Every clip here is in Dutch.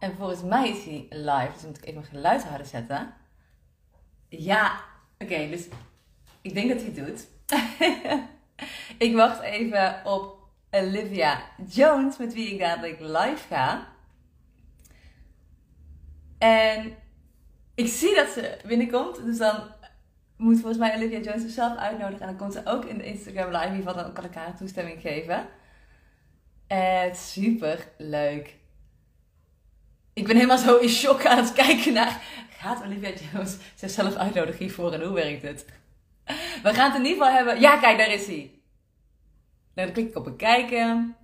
En volgens mij is hij live, dus moet ik even mijn geluid harder zetten. Ja, oké, dus ik denk dat hij het doet. ik wacht even op Olivia Jones, met wie ik dadelijk live ga. En ik zie dat ze binnenkomt, dus dan moet volgens mij Olivia Jones zichzelf uitnodigen. En dan komt ze ook in de Instagram live, in ieder geval dan kan ik haar toestemming geven. En super leuk. Ik ben helemaal zo in shock aan het kijken naar. Gaat Olivia Jones zichzelf uitnodigen hiervoor en hoe werkt het? We gaan het in ieder geval hebben. Ja, kijk, daar is hij. Dan klik ik op bekijken.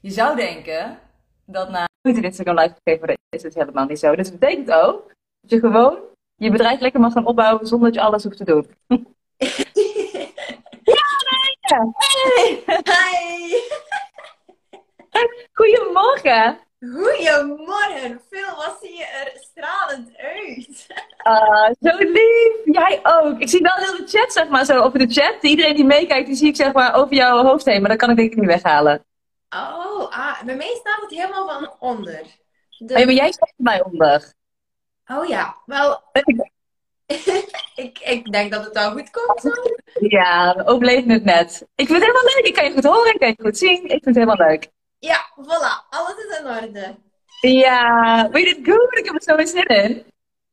Je zou denken dat na een Instagram live gegeven worden, is het helemaal niet zo. Dus dat betekent ook dat je gewoon je bedrijf lekker mag gaan opbouwen zonder dat je alles hoeft te doen. ja, nee! Hey! Hi! Goedemorgen! Goedemorgen! Phil, wat zie je er stralend uit? Ah, zo lief! Jij ook! Ik zie wel heel de chat, zeg maar, zo over de chat. Iedereen die meekijkt, die zie ik zeg maar over jouw hoofd heen. Maar dat kan ik denk ik niet weghalen. Oh, ah, bij mij staat het helemaal van onder. De... Maar jij staat bij mij onder. Oh ja, wel... ik, ik denk dat het wel goed komt zo. Ja, we overleven het net. Ik vind het helemaal leuk. Ik kan je goed horen, ik kan je goed zien. Ik vind het helemaal leuk. Ja, voilà. Alles is in orde. Ja, je het goed? Ik heb er zo zin in.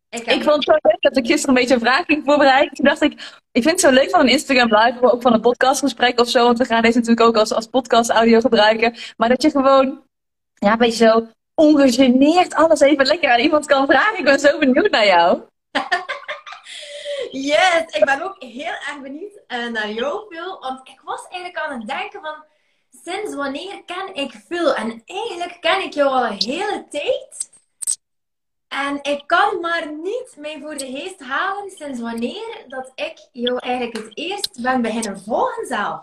Ik, ik vond het zo leuk dat ik gisteren een beetje een vraag ging voorbereiden. Toen dacht ik, ik vind het zo leuk van een Instagram live, maar ook van een podcastgesprek of zo. Want we gaan deze natuurlijk ook als, als podcast audio gebruiken. Maar dat je gewoon, ja, een beetje zo ongegeneerd alles even lekker aan iemand kan vragen. Ik ben zo benieuwd naar jou. yes, ik ben ook heel erg benieuwd uh, naar jou, Phil. Want ik was eigenlijk aan het denken van sinds wanneer ken ik Phil? En eigenlijk ken ik jou al een hele tijd. En ik kan maar niet mij voor de geest halen sinds wanneer dat ik jou eigenlijk het eerst ben beginnen volgen zelf.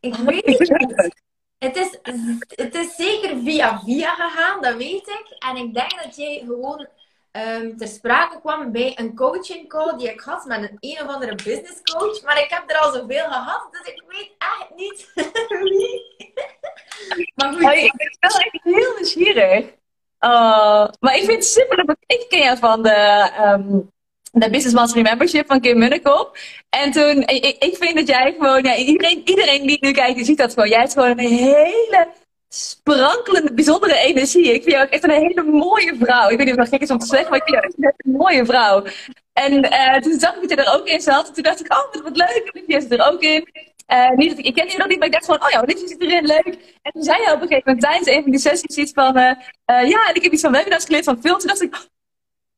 Ik oh, weet het niet. Het is, het is zeker via via gegaan, dat weet ik. En ik denk dat jij gewoon um, ter sprake kwam bij een coaching call die ik had met een een of andere business coach. Maar ik heb er al zoveel gehad, dus ik weet echt niet wie. maar goed. ik ben wel echt heel nieuwsgierig. Uh, maar ik vind het super. Ik ken van de, um, de Business Mastery Membership van Kim Munnekop. En toen, ik, ik vind dat jij gewoon, ja, iedereen, iedereen die nu kijkt, die ziet dat gewoon. Jij hebt gewoon een hele sprankelende, bijzondere energie. Ik vind jou echt een hele mooie vrouw. Ik weet niet of het gek is om te zeggen, maar ik vind jou echt een mooie vrouw. En uh, toen zag ik dat je er ook in zat. En toen dacht ik, oh, wat, wat leuk. Olivia zit er ook in. Uh, niet dat ik, ik ken je nog niet, maar ik dacht gewoon, oh ja, Olivia zit erin, leuk. En toen zei je op een gegeven moment tijdens een van die sessies iets van, uh, ja, en ik heb iets van webinars geleerd van veel. Toen dacht ik,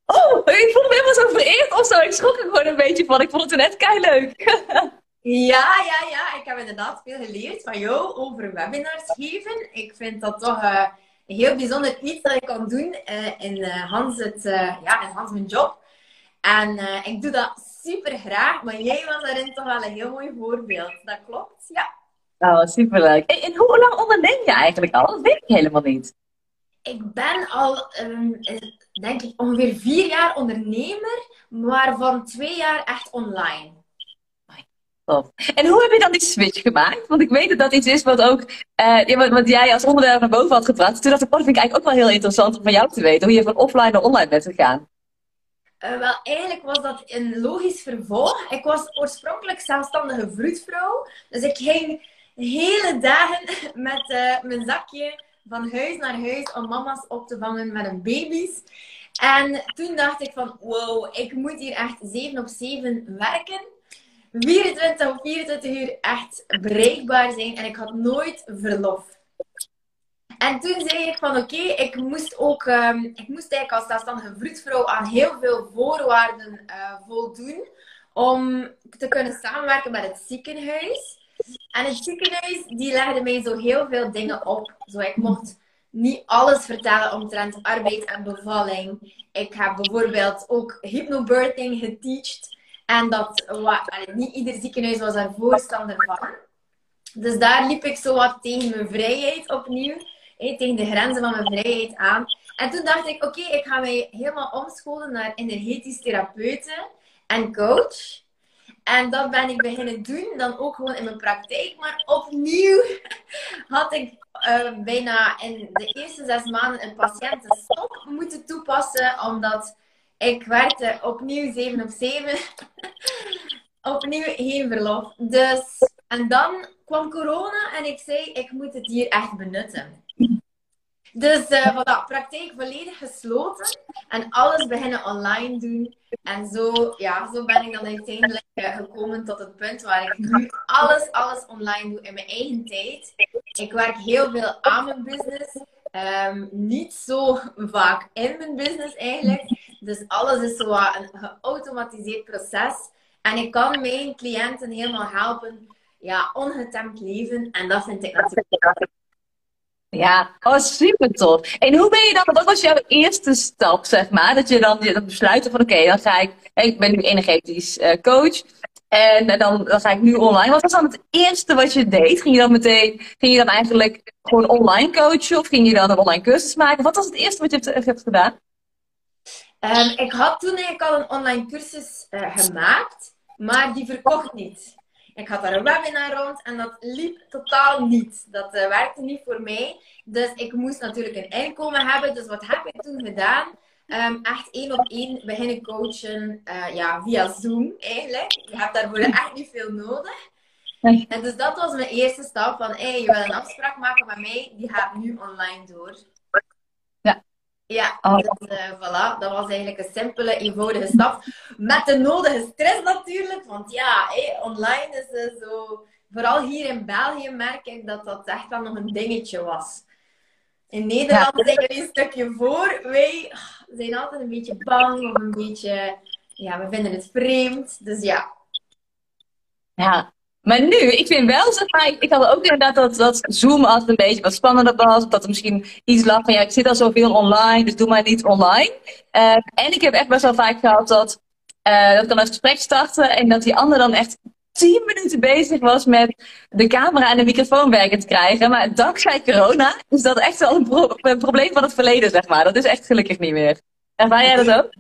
oh, ik voelde me helemaal zo vereerd of zo. Ik schrok er gewoon een beetje van. Ik vond het net kei leuk. Ja, ja, ja. Ik heb inderdaad veel geleerd van jou over webinars geven. Ik vind dat toch uh, een heel bijzonder iets dat ik kan doen uh, in, uh, Hans het, ja, in Hans mijn job. En ik doe dat super graag, maar jij was daarin toch wel een heel mooi voorbeeld. Dat klopt, ja. Oh, superleuk. En, en hoe lang onderneem je eigenlijk al? Dat weet ik helemaal niet. Ik ben al, um, denk ik, ongeveer vier jaar ondernemer, maar van twee jaar echt online. En hoe heb je dan die switch gemaakt? Want ik weet dat dat iets is wat ook, uh, wat, jij als onderwerp naar boven had gebracht. Toen dacht ik, oh, dat vind ik eigenlijk ook wel heel interessant om van jou te weten. Hoe je van offline naar online bent gegaan. Uh, wel, eigenlijk was dat een logisch vervolg. Ik was oorspronkelijk zelfstandige vroedvrouw. Dus ik ging hele dagen met uh, mijn zakje van huis naar huis om mama's op te vangen met hun baby's. En toen dacht ik van, wow, ik moet hier echt 7 op 7 werken. 24 of 24 uur echt bereikbaar zijn en ik had nooit verlof. En toen zei ik van oké, ik moest ook, um, ik moest eigenlijk als zelfstandige vroedvrouw aan heel veel voorwaarden uh, voldoen om te kunnen samenwerken met het ziekenhuis. En het ziekenhuis die legde mij zo heel veel dingen op. Zo ik mocht niet alles vertellen omtrent arbeid en bevalling. Ik heb bijvoorbeeld ook hypnobirthing geteacht. En dat, wat, niet ieder ziekenhuis was daar voorstander van. Dus daar liep ik zo wat tegen mijn vrijheid opnieuw. tegen de grenzen van mijn vrijheid aan. En toen dacht ik, oké, ik ga mij helemaal omscholen naar energetisch therapeuten en coach. En dat ben ik beginnen doen, dan ook gewoon in mijn praktijk. Maar opnieuw had ik uh, bijna in de eerste zes maanden een patiëntenstop moeten toepassen, omdat ik werkte opnieuw 7 op 7. opnieuw geen verlof. Dus, en dan kwam corona en ik zei, ik moet het hier echt benutten. Dus uh, voilà, praktijk volledig gesloten en alles beginnen online doen. En zo, ja, zo ben ik dan uiteindelijk uh, gekomen tot het punt waar ik nu alles, alles online doe in mijn eigen tijd. Ik werk heel veel aan mijn business. Um, niet zo vaak in mijn business eigenlijk. Dus alles is zo een geautomatiseerd proces. En ik kan mijn cliënten helemaal helpen, ja, ongetemd leven. En dat vind ik natuurlijk ja, oh, super tof. En hoe ben je dan, wat was jouw eerste stap, zeg maar? Dat je dan besluit van, oké, dan ga ik, ik ben nu energetisch uh, coach. En dan, dan ga ik nu online. Wat was dan het eerste wat je deed? Ging je dan meteen, ging je dan eigenlijk gewoon online coachen? Of ging je dan een online cursus maken? Wat was het eerste wat je hebt, gedaan? Um, ik had toen eigenlijk al een online cursus uh, gemaakt, maar die verkocht niet. Ik had daar een webinar rond en dat liep totaal niet. Dat uh, werkte niet voor mij. Dus ik moest natuurlijk een inkomen hebben. Dus wat heb ik toen gedaan? Um, echt één op één beginnen coachen uh, ja, via Zoom eigenlijk. Je hebt daarvoor echt niet veel nodig. En dus dat was mijn eerste stap van, hey, je wil een afspraak maken met mij, die gaat nu online door. Ja, oh. dus uh, voilà, dat was eigenlijk een simpele, eenvoudige stap. Met de nodige stress natuurlijk, want ja, hey, online is uh, zo... Vooral hier in België merk ik dat dat echt wel nog een dingetje was. In Nederland ja. zijn een stukje voor. Wij zijn altijd een beetje bang of een beetje... Ja, we vinden het vreemd. Dus ja. Ja, maar nu, ik vind wel, zeg maar, ik had ook inderdaad dat, dat Zoom altijd een beetje wat spannender was. Dat er misschien iets lag van, ja, ik zit al zoveel online, dus doe maar niet online. Uh, en ik heb echt best wel vaak gehad dat, uh, dat ik dan een gesprek startte en dat die ander dan echt tien minuten bezig was met de camera en de microfoon werken te krijgen. Maar dankzij corona is dat echt wel een, pro een probleem van het verleden, zeg maar. Dat is echt gelukkig niet meer. Ervaar jij dat ook?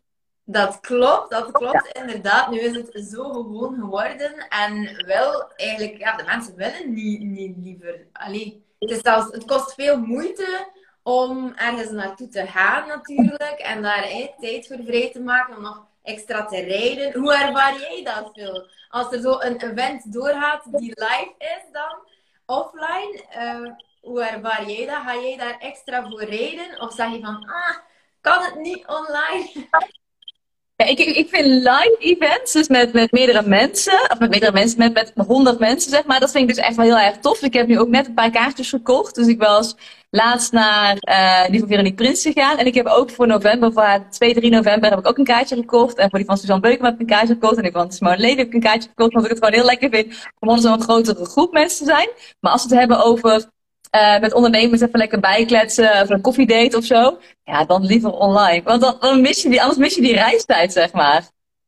Dat klopt, dat klopt inderdaad. Nu is het zo gewoon geworden. En wel, eigenlijk, ja, de mensen willen niet, niet liever. Allee, het, is zelfs, het kost veel moeite om ergens naartoe te gaan natuurlijk. En daar eh, tijd voor vrij te maken om nog extra te rijden. Hoe ervaar jij dat, Phil? Als er zo een event doorgaat die live is dan, offline. Uh, hoe ervaar jij dat? Ga jij daar extra voor rijden? Of zeg je van, ah, kan het niet online? Ja, ik, ik vind live events, dus met, met meerdere mensen, of met meerdere mensen, met, met honderd mensen zeg maar, dat vind ik dus echt wel heel erg tof. Ik heb nu ook net een paar kaartjes gekocht, dus ik was laatst naar uh, die van Veronique Prins gegaan. En ik heb ook voor november, voor haar 2, 3 november, heb ik ook een kaartje gekocht. En voor die van Suzanne Beuken heb ik een kaartje gekocht. En die van Simone Leden heb ik een kaartje gekocht, omdat ik het gewoon heel lekker vind om onder zo'n grotere groep mensen te zijn. Maar als we het hebben over uh, met ondernemers even lekker bijkletsen, of een koffiedate of zo. Ja, dan liever online. Want dan, dan mis je die, anders mis je die reistijd, zeg maar.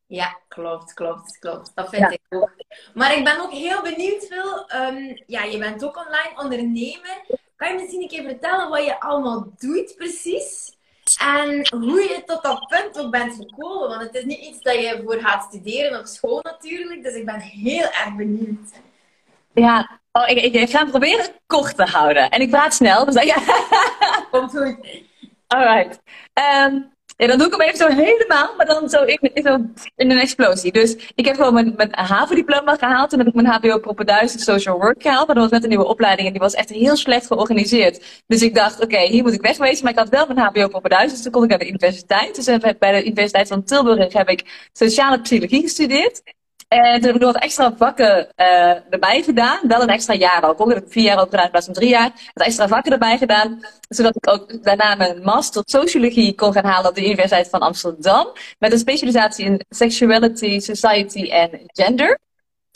Ja, klopt, klopt, klopt. Dat vind ik ook. Maar ik ben ook heel benieuwd, Phil. Um, ja, je bent ook online ondernemer. Kan je misschien een keer vertellen wat je allemaal doet precies? En hoe je tot dat punt ook bent gekomen. Want het is niet iets dat je voor gaat studeren op school natuurlijk. Dus ik ben heel erg benieuwd. Ja, Oh, ik, ik, ga het proberen kort te houden. En ik praat snel. Dus ja. Komt goed. Alright. Um, ja, dan doe ik hem even zo helemaal, maar dan zo in, in, een explosie. Dus ik heb gewoon mijn, mijn HAVO-diploma gehaald. Toen heb ik mijn HBO 1000 Social Work gehaald. Maar dat was net een nieuwe opleiding en die was echt heel slecht georganiseerd. Dus ik dacht, oké, hier moet ik wegwezen. Maar ik had wel mijn HBO 1000, dus toen kon ik naar de universiteit. Dus bij de Universiteit van Tilburg heb ik sociale psychologie gestudeerd. En toen heb ik nog wat extra vakken uh, erbij gedaan. Wel een extra jaar ook. Ik heb vier jaar ook gedaan in plaats van drie jaar. Wat extra vakken erbij gedaan. Zodat ik ook daarna mijn master sociologie kon gaan halen op de Universiteit van Amsterdam. Met een specialisatie in sexuality, society en gender.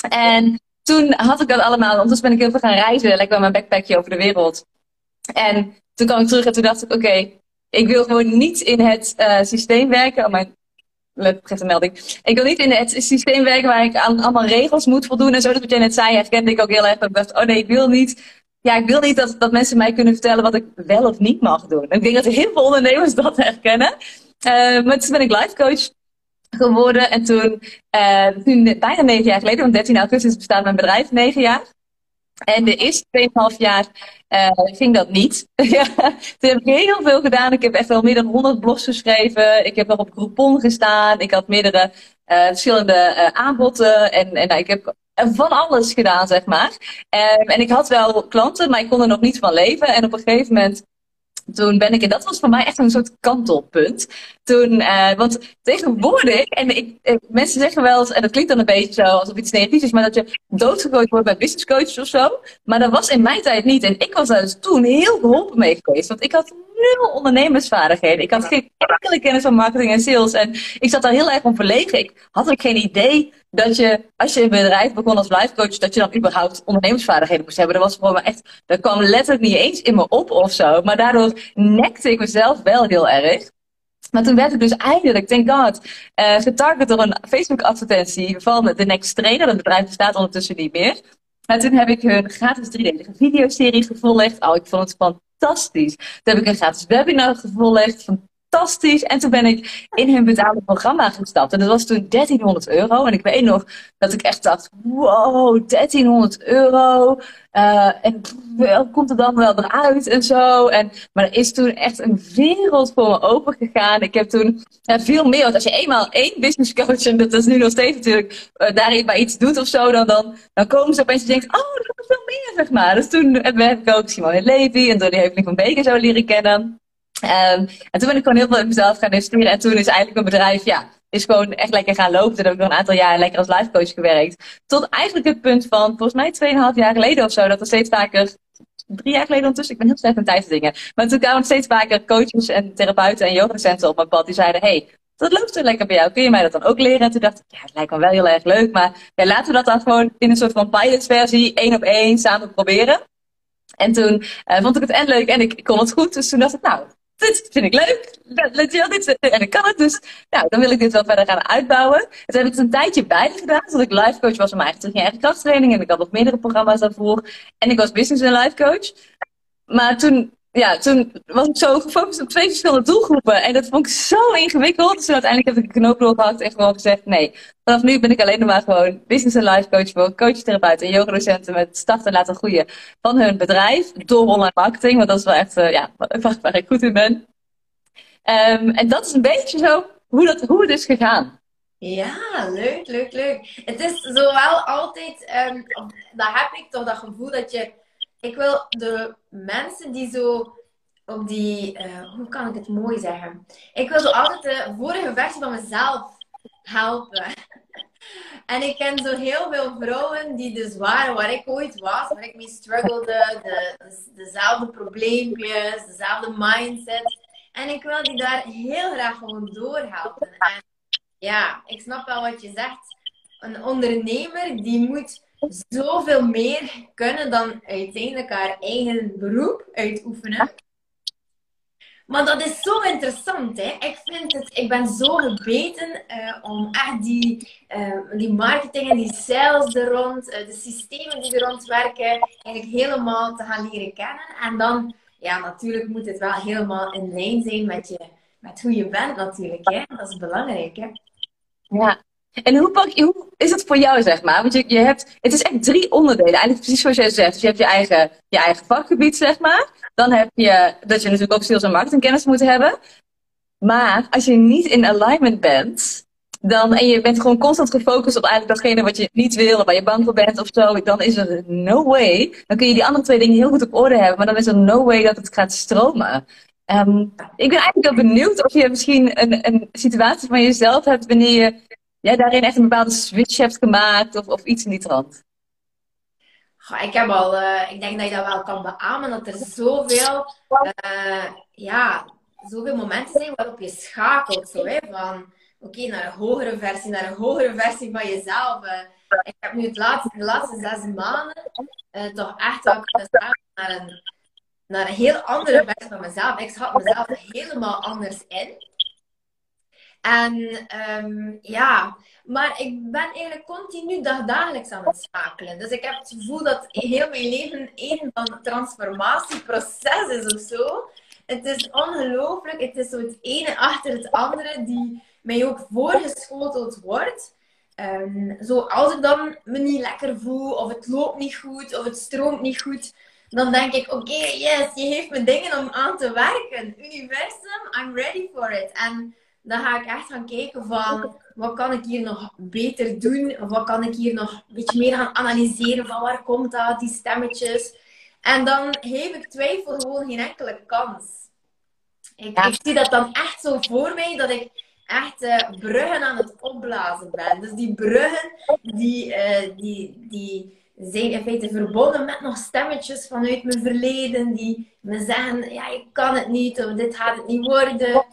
En toen had ik dat allemaal. Ondertussen ben ik heel veel gaan reizen. Lekker met mijn backpackje over de wereld. En toen kwam ik terug en toen dacht ik, oké, ik wil gewoon niet in het uh, systeem werken. Mijn een melding. Ik wil niet in het systeem werken waar ik aan allemaal regels moet voldoen. En zo dat jij net zei, herkende ik ook heel erg. Ik dacht, oh nee, ik wil niet. Ja, ik wil niet dat, dat mensen mij kunnen vertellen wat ik wel of niet mag doen. En ik denk dat heel veel ondernemers dat herkennen. Uh, maar toen ben ik life coach geworden. En toen, uh, toen, bijna negen jaar geleden, want 13 augustus bestaat mijn bedrijf negen jaar. En de eerste 2,5 jaar uh, ging dat niet. toen heb heel veel gedaan. Ik heb echt wel meer dan 100 blogs geschreven. Ik heb nog op Groupon gestaan. Ik had meerdere uh, verschillende uh. En, en nou, ik heb van alles gedaan, zeg maar. Um, en ik had wel klanten, maar ik kon er nog niet van leven. En op een gegeven moment toen ben ik, en dat was voor mij echt een soort kantelpunt. Toen, uh, want tegenwoordig, en ik, ik, mensen zeggen wel en dat klinkt dan een beetje zo alsof iets negatiefs is, maar dat je doodgegooid wordt bij business coaches of zo. Maar dat was in mijn tijd niet. En ik was daar dus toen heel geholpen mee geweest. Want ik had nul ondernemersvaardigheden. Ik had geen enkele kennis van marketing en sales. En ik zat daar heel erg om verlegen. Ik had ook geen idee dat je, als je een bedrijf begon als life coach, dat je dan überhaupt ondernemersvaardigheden moest hebben. Dat was voor me echt, dat kwam letterlijk niet eens in me op of zo. Maar daardoor nekte ik mezelf wel heel erg. Maar toen werd ik dus eindelijk, thank God, uh, getarget door een Facebook-advertentie van The Next Trainer. Dat bedrijf bestaat ondertussen niet meer. En toen heb ik hun gratis driedelige videoserie gevolgd. Oh, ik vond het fantastisch. Toen heb ik een gratis webinar gevolgd fantastisch. En toen ben ik in hun betaalde programma gestapt. En dat was toen 1300 euro. En ik weet nog dat ik echt dacht, wow, 1300 euro. Uh, en pff, komt er dan wel eruit en zo. En, maar er is toen echt een wereld voor me open gegaan. Ik heb toen uh, veel meer. Want als je eenmaal één business coach, en dat is nu nog steeds natuurlijk, uh, daarin bij iets doet of zo, dan, dan, dan komen ze opeens en denken, oh, er is veel meer, zeg maar. Dus toen heb ik ook Simone Levy en door die Heuveling van Beek zo leren kennen. Um, en toen ben ik gewoon heel veel in mezelf gaan investeren. En toen is eigenlijk mijn bedrijf, ja, is gewoon echt lekker gaan lopen. Toen heb ik nog een aantal jaar lekker als life coach gewerkt. Tot eigenlijk het punt van, volgens mij 2,5 jaar geleden of zo, dat er steeds vaker, drie jaar geleden ondertussen, ik ben heel slecht met tijdsdingen. Maar toen kwamen steeds vaker coaches en therapeuten en yogadocenten op mijn pad. Die zeiden, hey, dat loopt zo lekker bij jou. Kun je mij dat dan ook leren? En toen dacht ik, ja, het lijkt me wel heel erg leuk. Maar ja, laten we dat dan gewoon in een soort van pilotversie, één op één, samen proberen. En toen uh, vond ik het en leuk en ik, ik kon het goed. Dus toen dacht ik, nou, dit vind ik leuk. Dit, en ik kan het dus. Nou, dan wil ik dit wel verder gaan uitbouwen. Dus heb ik het een tijdje bij gedaan. Zodat ik life coach was van mijn eigen eigen krachttraining. En ik had nog meerdere programma's daarvoor. En ik was business en life coach. Maar toen, ja, toen was ik zo gefocust op twee verschillende doelgroepen. En dat vond ik zo ingewikkeld. Dus uiteindelijk heb ik een knoop doorgehakt en gewoon gezegd: nee, vanaf nu ben ik alleen maar gewoon business en life coach voor coachtherapeuten en yogadocenten met starten en laten groeien van hun bedrijf door online marketing. Want dat is wel echt, uh, ja, waar ik goed in ben. Um, en dat is een beetje zo hoe, dat, hoe het is gegaan. Ja, leuk, leuk, leuk. Het is zowel altijd, um, dat heb ik toch dat gevoel dat je ik wil de mensen die zo op die, uh, hoe kan ik het mooi zeggen? Ik wil zo altijd de vorige versie van mezelf helpen. En ik ken zo heel veel vrouwen die dus waren waar ik ooit was, waar ik mee struggelde, de, de, dezelfde probleempjes, dezelfde mindset. En ik wil die daar heel graag gewoon doorhelpen. En ja, ik snap wel wat je zegt. Een ondernemer die moet zoveel meer kunnen dan uiteindelijk haar eigen beroep uitoefenen. Maar dat is zo interessant, hè? Ik vind het, ik ben zo gebeten uh, om echt die, uh, die marketing en die sales er rond, uh, de systemen die er rond werken, eigenlijk helemaal te gaan leren kennen. En dan, ja, natuurlijk moet het wel helemaal in lijn zijn met, je, met hoe je bent, natuurlijk, hè? Dat is belangrijk, hè? Ja, en hoe, is het voor jou, zeg maar? Want je, hebt, het is echt drie onderdelen. Eigenlijk precies zoals jij zegt. Dus je hebt je eigen, je eigen vakgebied, zeg maar. Dan heb je dat je natuurlijk ook sales en marketingkennis moet hebben. Maar als je niet in alignment bent, dan, en je bent gewoon constant gefocust op eigenlijk datgene wat je niet wil, waar je bang voor bent of zo, dan is er no way. Dan kun je die andere twee dingen heel goed op orde hebben, maar dan is er no way dat het gaat stromen. Um, ik ben eigenlijk wel benieuwd of je misschien een, een situatie van jezelf hebt wanneer je jij daarin echt een bepaalde switch hebt gemaakt of, of iets in die trant? ik heb al, uh, ik denk dat je dat wel kan beamen, dat er zoveel, uh, ja, zoveel momenten zijn waarop je schakelt. Zo, hè, van oké, naar een hogere versie, naar een hogere versie van jezelf. Uh, ik heb nu het laatste, de laatste zes maanden toch echt wel kunnen naar een, naar een heel andere versie van mezelf. Ik schat mezelf helemaal anders in. En um, ja, maar ik ben eigenlijk continu dagdagelijks aan het schakelen. Dus ik heb het gevoel dat heel mijn leven een van transformatieproces is of zo. Het is ongelooflijk. Het is zo het ene achter het andere. Die, mij ook voorgeschoteld wordt. Um, zo, als ik dan me niet lekker voel, of het loopt niet goed, of het stroomt niet goed, dan denk ik, oké, yes, je heeft me dingen om aan te werken. Universum, I'm ready for it. En dan ga ik echt gaan kijken van, wat kan ik hier nog beter doen? Of wat kan ik hier nog een beetje meer gaan analyseren van waar komt dat, die stemmetjes. En dan heb ik twijfel gewoon geen enkele kans. Ik, ik zie dat dan echt zo voor mij, dat ik echt uh, bruggen aan het opblazen ben. Dus die bruggen, die, uh, die, die zijn in feite verbonden met nog stemmetjes vanuit mijn verleden, die me zeggen, ja, je kan het niet, of dit gaat het niet worden.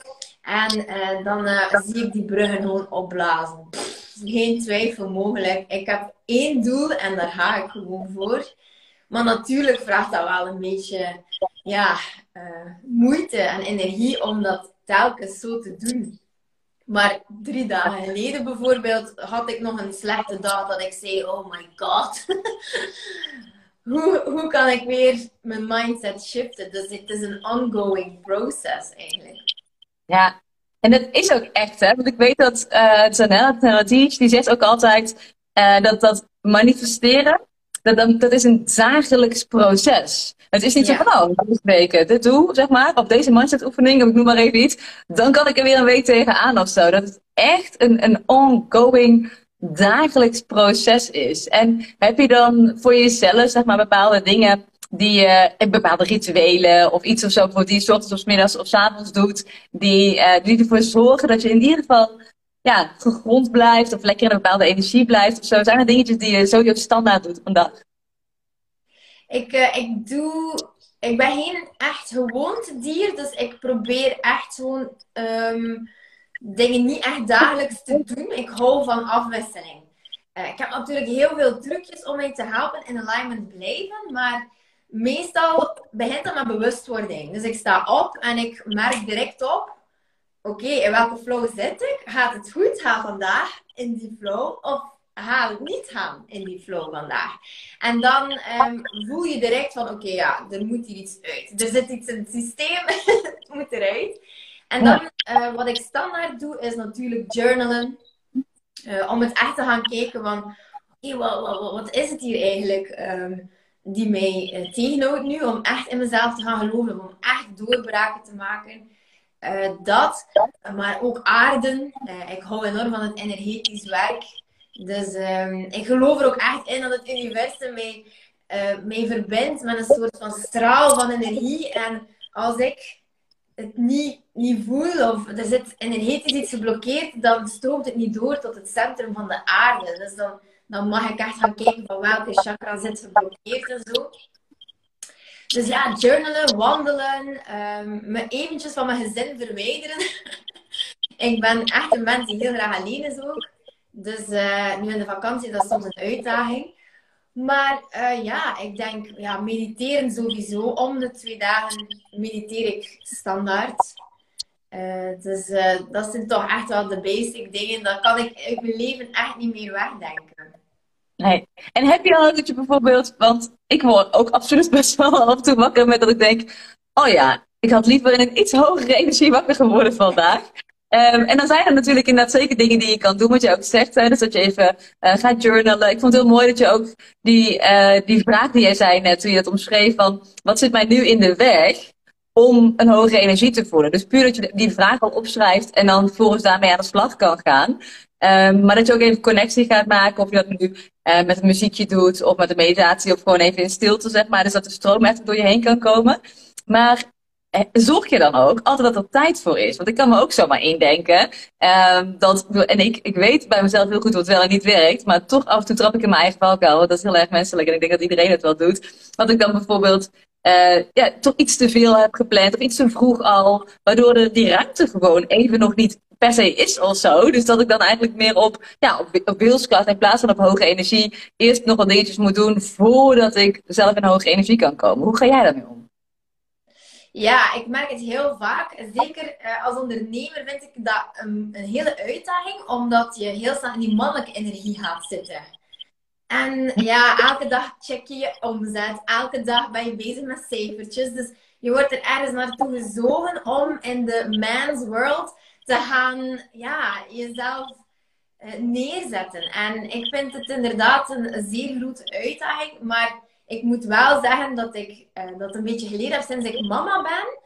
En uh, dan zie ik die bruggen gewoon opblazen. geen twijfel mogelijk. Ik heb één doel en daar ga ik gewoon voor. Maar natuurlijk vraagt dat wel een beetje ja, moeite en energie om dat telkens zo te doen. Maar drie dagen geleden bijvoorbeeld had ik nog een slechte dag dat ik zei, oh my god. hoe, hoe kan ik weer mijn mindset shiften? Dus het is een ongoing process eigenlijk. Ja, en dat is ook echt, hè? Want ik weet dat uh, Zanella die zegt ook altijd uh, dat dat manifesteren, dat, dat, dat is een dagelijks proces. Het is niet zo van, oh, weken dit doe, zeg maar, op deze mindset oefening, ik noem maar even iets, dan kan ik er weer een week tegenaan of zo. Dat het echt een, een ongoing dagelijks proces is. En heb je dan voor jezelf, zeg maar, bepaalde dingen die uh, bepaalde rituelen of iets of zo, voor die je ochtends of middags of avonds doet, die, uh, die ervoor zorgen dat je in ieder geval ja, gegrond blijft of lekker in een bepaalde energie blijft of zo? Zijn er dingetjes die je sowieso standaard doet vandaag? Ik, uh, ik doe. Ik ben geen echt dier, dus ik probeer echt gewoon um, dingen niet echt dagelijks te doen. Ik hou van afwisseling. Ik heb natuurlijk heel veel trucjes om mij te helpen in alignment blijven, maar meestal begint dat met bewustwording. Dus ik sta op en ik merk direct op oké, in welke flow zit ik? Gaat het goed gaan vandaag in die flow? Of gaat het niet gaan in die flow vandaag? En dan um, voel je direct van, oké, ja, er moet hier iets uit. Er zit iets in het systeem, het moet eruit. En dan, uh, wat ik standaard doe, is natuurlijk journalen. Uh, om het echt te gaan kijken van, wat, wat, wat, is het hier eigenlijk um, die mij uh, tegenhoudt nu? Om echt in mezelf te gaan geloven, om echt doorbraken te maken. Uh, dat, maar ook aarden. Uh, ik hou enorm van het energetisch werk. Dus um, ik geloof er ook echt in dat het universum mij, mij verbindt met een soort van straal van energie. En als ik het niet, niet voel of er zit energetisch iets geblokkeerd, dan stroomt het niet door tot het centrum van de aarde. Dus dan, dan mag ik echt gaan kijken van welke chakra zit geblokkeerd en zo. Dus ja, journalen, wandelen, um, me eventjes van mijn gezin verwijderen. ik ben echt een mens die heel graag alleen is ook. Dus uh, nu in de vakantie dat is soms een uitdaging. Maar uh, ja, ik denk, ja, mediteren sowieso. Om de twee dagen mediteer ik standaard. Uh, dus dat zijn toch echt wel de basic dingen. Dat kan ik mijn leven echt niet meer wegdenken. Nee. En heb je al dat je bijvoorbeeld, want ik word ook absoluut best wel af en toe wakker met dat ik denk, oh ja, ik had liever in een iets hogere energie wakker geworden vandaag. Um, en dan zijn er natuurlijk inderdaad zeker dingen die je kan doen, wat je ook zegt. Hè? Dus dat je even uh, gaat journalen. Ik vond het heel mooi dat je ook die, uh, die vraag die jij zei net, toen je het omschreef van, wat zit mij nu in de weg? om een hogere energie te voelen. Dus puur dat je die vraag al opschrijft en dan volgens daarmee aan de slag kan gaan. Um, maar dat je ook even connectie gaat maken, of je dat nu uh, met een muziekje doet, of met een meditatie, of gewoon even in stilte, zeg maar. Dus dat de stroom echt door je heen kan komen. Maar eh, zorg je dan ook altijd dat er tijd voor is? Want ik kan me ook zomaar indenken. Um, dat, en ik, ik weet bij mezelf heel goed wat wel en niet werkt. Maar toch af en toe trap ik in mijn eigen valkuil. Dat is heel erg menselijk. En ik denk dat iedereen het wel doet. Dat ik dan bijvoorbeeld uh, ja, toch iets te veel heb gepland. Of iets te vroeg al. Waardoor die ruimte gewoon even nog niet per se is of zo. Dus dat ik dan eigenlijk meer op, ja, op, op in plaats van op hoge energie eerst nog wat dingetjes moet doen voordat ik zelf in hoge energie kan komen. Hoe ga jij daarmee om? Ja, ik merk het heel vaak. Zeker uh, als ondernemer vind ik dat een, een, hele uitdaging, omdat je heel snel in die mannelijke energie gaat zitten. En ja, elke dag check je je omzet, elke dag ben je bezig met cijfertjes. Dus je wordt er ergens naartoe gezogen om in de man's world te gaan, ja, jezelf uh, neerzetten. En ik vind het inderdaad een zeer grote uitdaging, maar ik moet wel zeggen dat ik uh, dat een beetje geleerd heb sinds ik mama ben.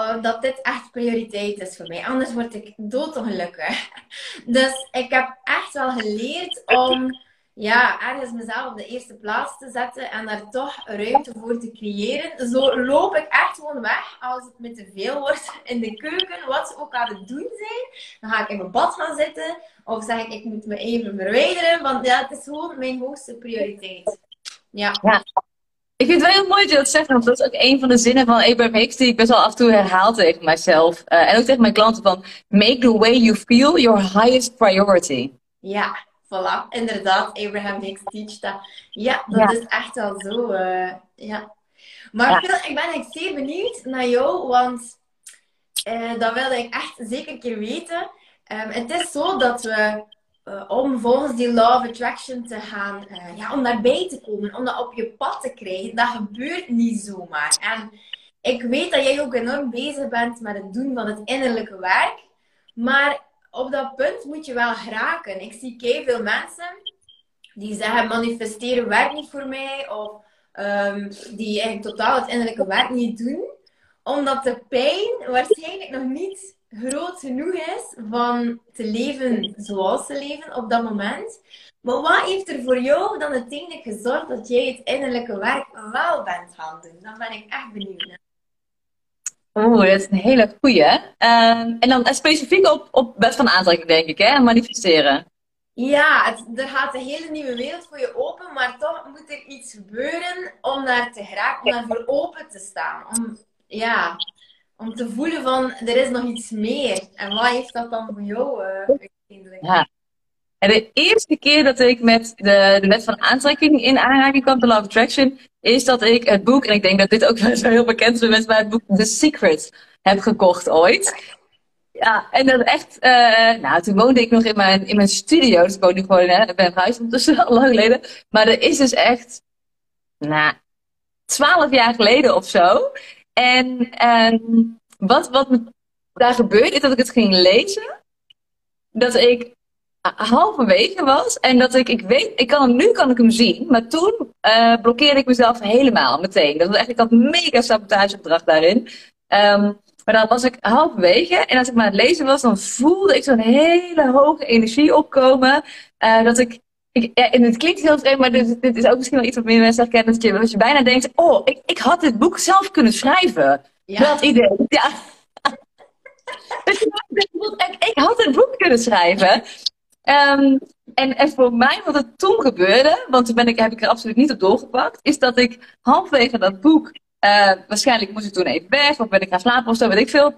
Uh, dat dit echt prioriteit is voor mij. Anders word ik doodongelukkig. Dus ik heb echt wel geleerd om ja, ergens mezelf op de eerste plaats te zetten en daar toch ruimte voor te creëren. Zo loop ik echt gewoon weg als het me te veel wordt in de keuken, wat ze ook aan het doen zijn. Dan ga ik in mijn bad gaan zitten of zeg ik, ik moet me even verwijderen, want ja, het is gewoon mijn hoogste prioriteit. Ja. ja. Ik vind het wel heel mooi dat je dat zegt, want dat is ook een van de zinnen van Abraham Hicks die ik best wel af en toe herhaal tegen mijzelf. Uh, en ook tegen mijn klanten van, make the way you feel your highest priority. Ja, Voilà, inderdaad, Abraham Hicks teach dat. Ja, dat is echt wel zo. Uh, ja. Maar Phil, ik ben echt zeer benieuwd naar jou, want uh, dat wilde ik echt zeker een keer weten. Um, het is zo dat we, uh, om volgens die Law of Attraction te gaan, ja, om daarbij te komen, om dat op je pad te krijgen, dat gebeurt niet zomaar. En ik weet dat jij ook enorm bezig bent met het doen van het innerlijke werk. Maar op dat punt moet je wel geraken. Ik zie veel mensen die zeggen manifesteren werkt niet voor mij. Of um, die eigenlijk totaal het innerlijke werk niet doen. Omdat de pijn waarschijnlijk nog niet groot genoeg is van te leven zoals ze leven op dat moment. Maar wat heeft er voor jou dan uiteindelijk gezorgd dat jij het innerlijke werk wel bent gaan doen? Dan ben ik echt benieuwd naar. Oeh, dat is een hele goeie. Uh, en dan specifiek op, op wet van aantrekking, denk ik, hè? Manifesteren. Ja, het, er gaat een hele nieuwe wereld voor je open, maar toch moet er iets gebeuren om daar te geraken, om daarvoor open te staan. Om, ja, om te voelen van, er is nog iets meer. En wat heeft dat dan voor jou uh, uiteindelijk? Ja. En de eerste keer dat ik met de, wet van aantrekking in aanraking kwam, de Law of Attraction, is dat ik het boek, en ik denk dat dit ook wel zo heel bekend is met het boek The Secret heb gekocht ooit. Ja, en dat echt, uh, nou, toen woonde ik nog in mijn, in mijn studio, dus ik woon nu gewoon, hè, ik ben verhuisd ondertussen al lang geleden. Maar er is dus echt, nou, twaalf jaar geleden of zo. En, en wat, wat daar gebeurde, is dat ik het ging lezen. Dat ik halverwege was. En dat ik, ik weet, ik kan hem, nu kan ik hem zien. Maar toen uh, blokkeerde ik mezelf helemaal meteen. Dat was echt, ik had mega sabotagegedrag daarin. Um, maar dan was ik halverwege. En als ik maar aan het lezen was, dan voelde ik zo'n hele hoge energie opkomen. Uh, dat ik, ik ja, en het klinkt heel vreemd, maar dit, dit, is ook misschien wel iets wat meer mensen herkennen. Dat je, dat je bijna denkt, oh, ik, ik had dit boek zelf kunnen schrijven. Ja. Dat idee. Ja. ik, ik had het boek kunnen schrijven. Um, en, voor mij, wat er toen gebeurde, want toen ben ik, heb ik er absoluut niet op doorgepakt, is dat ik halverwege dat boek, uh, waarschijnlijk moest ik toen even weg, of ben ik gaan slapen of zo, weet ik veel.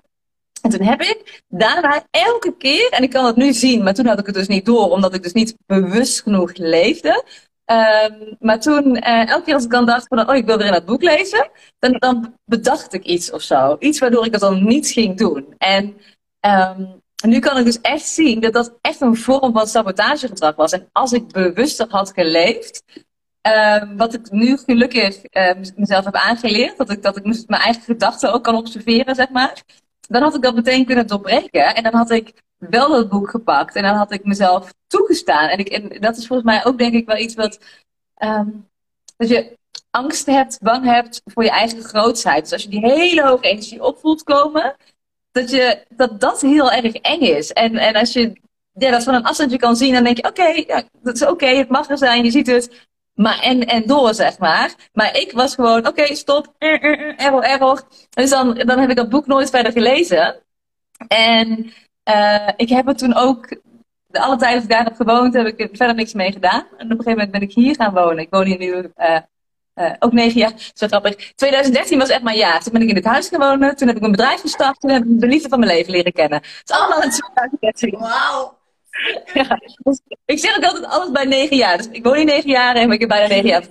En toen heb ik daarna elke keer, en ik kan het nu zien, maar toen had ik het dus niet door, omdat ik dus niet bewust genoeg leefde. Um, maar toen, uh, elke keer als ik dan dacht van, oh, ik wil weer in dat boek lezen, dan, dan bedacht ik iets of zo. Iets waardoor ik het dan niet ging doen. En um, en nu kan ik dus echt zien dat dat echt een vorm van sabotagegedrag was. En als ik bewuster had geleefd, uh, wat ik nu gelukkig uh, mezelf heb aangeleerd, dat ik, dat ik mijn eigen gedachten ook kan observeren, zeg maar. Dan had ik dat meteen kunnen doorbreken. En dan had ik wel dat boek gepakt. En dan had ik mezelf toegestaan. En, ik, en dat is volgens mij ook denk ik wel iets wat... Um, dat je angst hebt, bang hebt voor je eigen grootheid. Dus als je die hele hoge energie opvoelt komen, dat, dat dat heel erg eng is. En, en als je ja, dat van een afstandje kan zien, dan denk je: oké, ja, dat is oké, het mag er zijn, je ziet het. Maar en, en door, zeg maar. Maar ik was gewoon: oké, stop, error, error. Dus dan, dan heb ik dat boek nooit verder gelezen. En uh, ik heb het toen ook, de alle tijd dat ik daar heb gewoond, heb ik er verder niks mee gedaan. En op een gegeven moment ben ik hier gaan wonen. Ik woon hier nu uh, uh, ook negen jaar, zo grappig. 2013 was echt mijn jaar. Toen ben ik in het huis gewoond. Toen heb ik mijn bedrijf gestart. Toen heb ik de liefde van mijn leven leren kennen. Het is allemaal in 2013. Wauw. Ja, dus ik zeg ook altijd alles bij negen jaar. Dus ik woon hier negen jaar en ik heb bijna negen jaar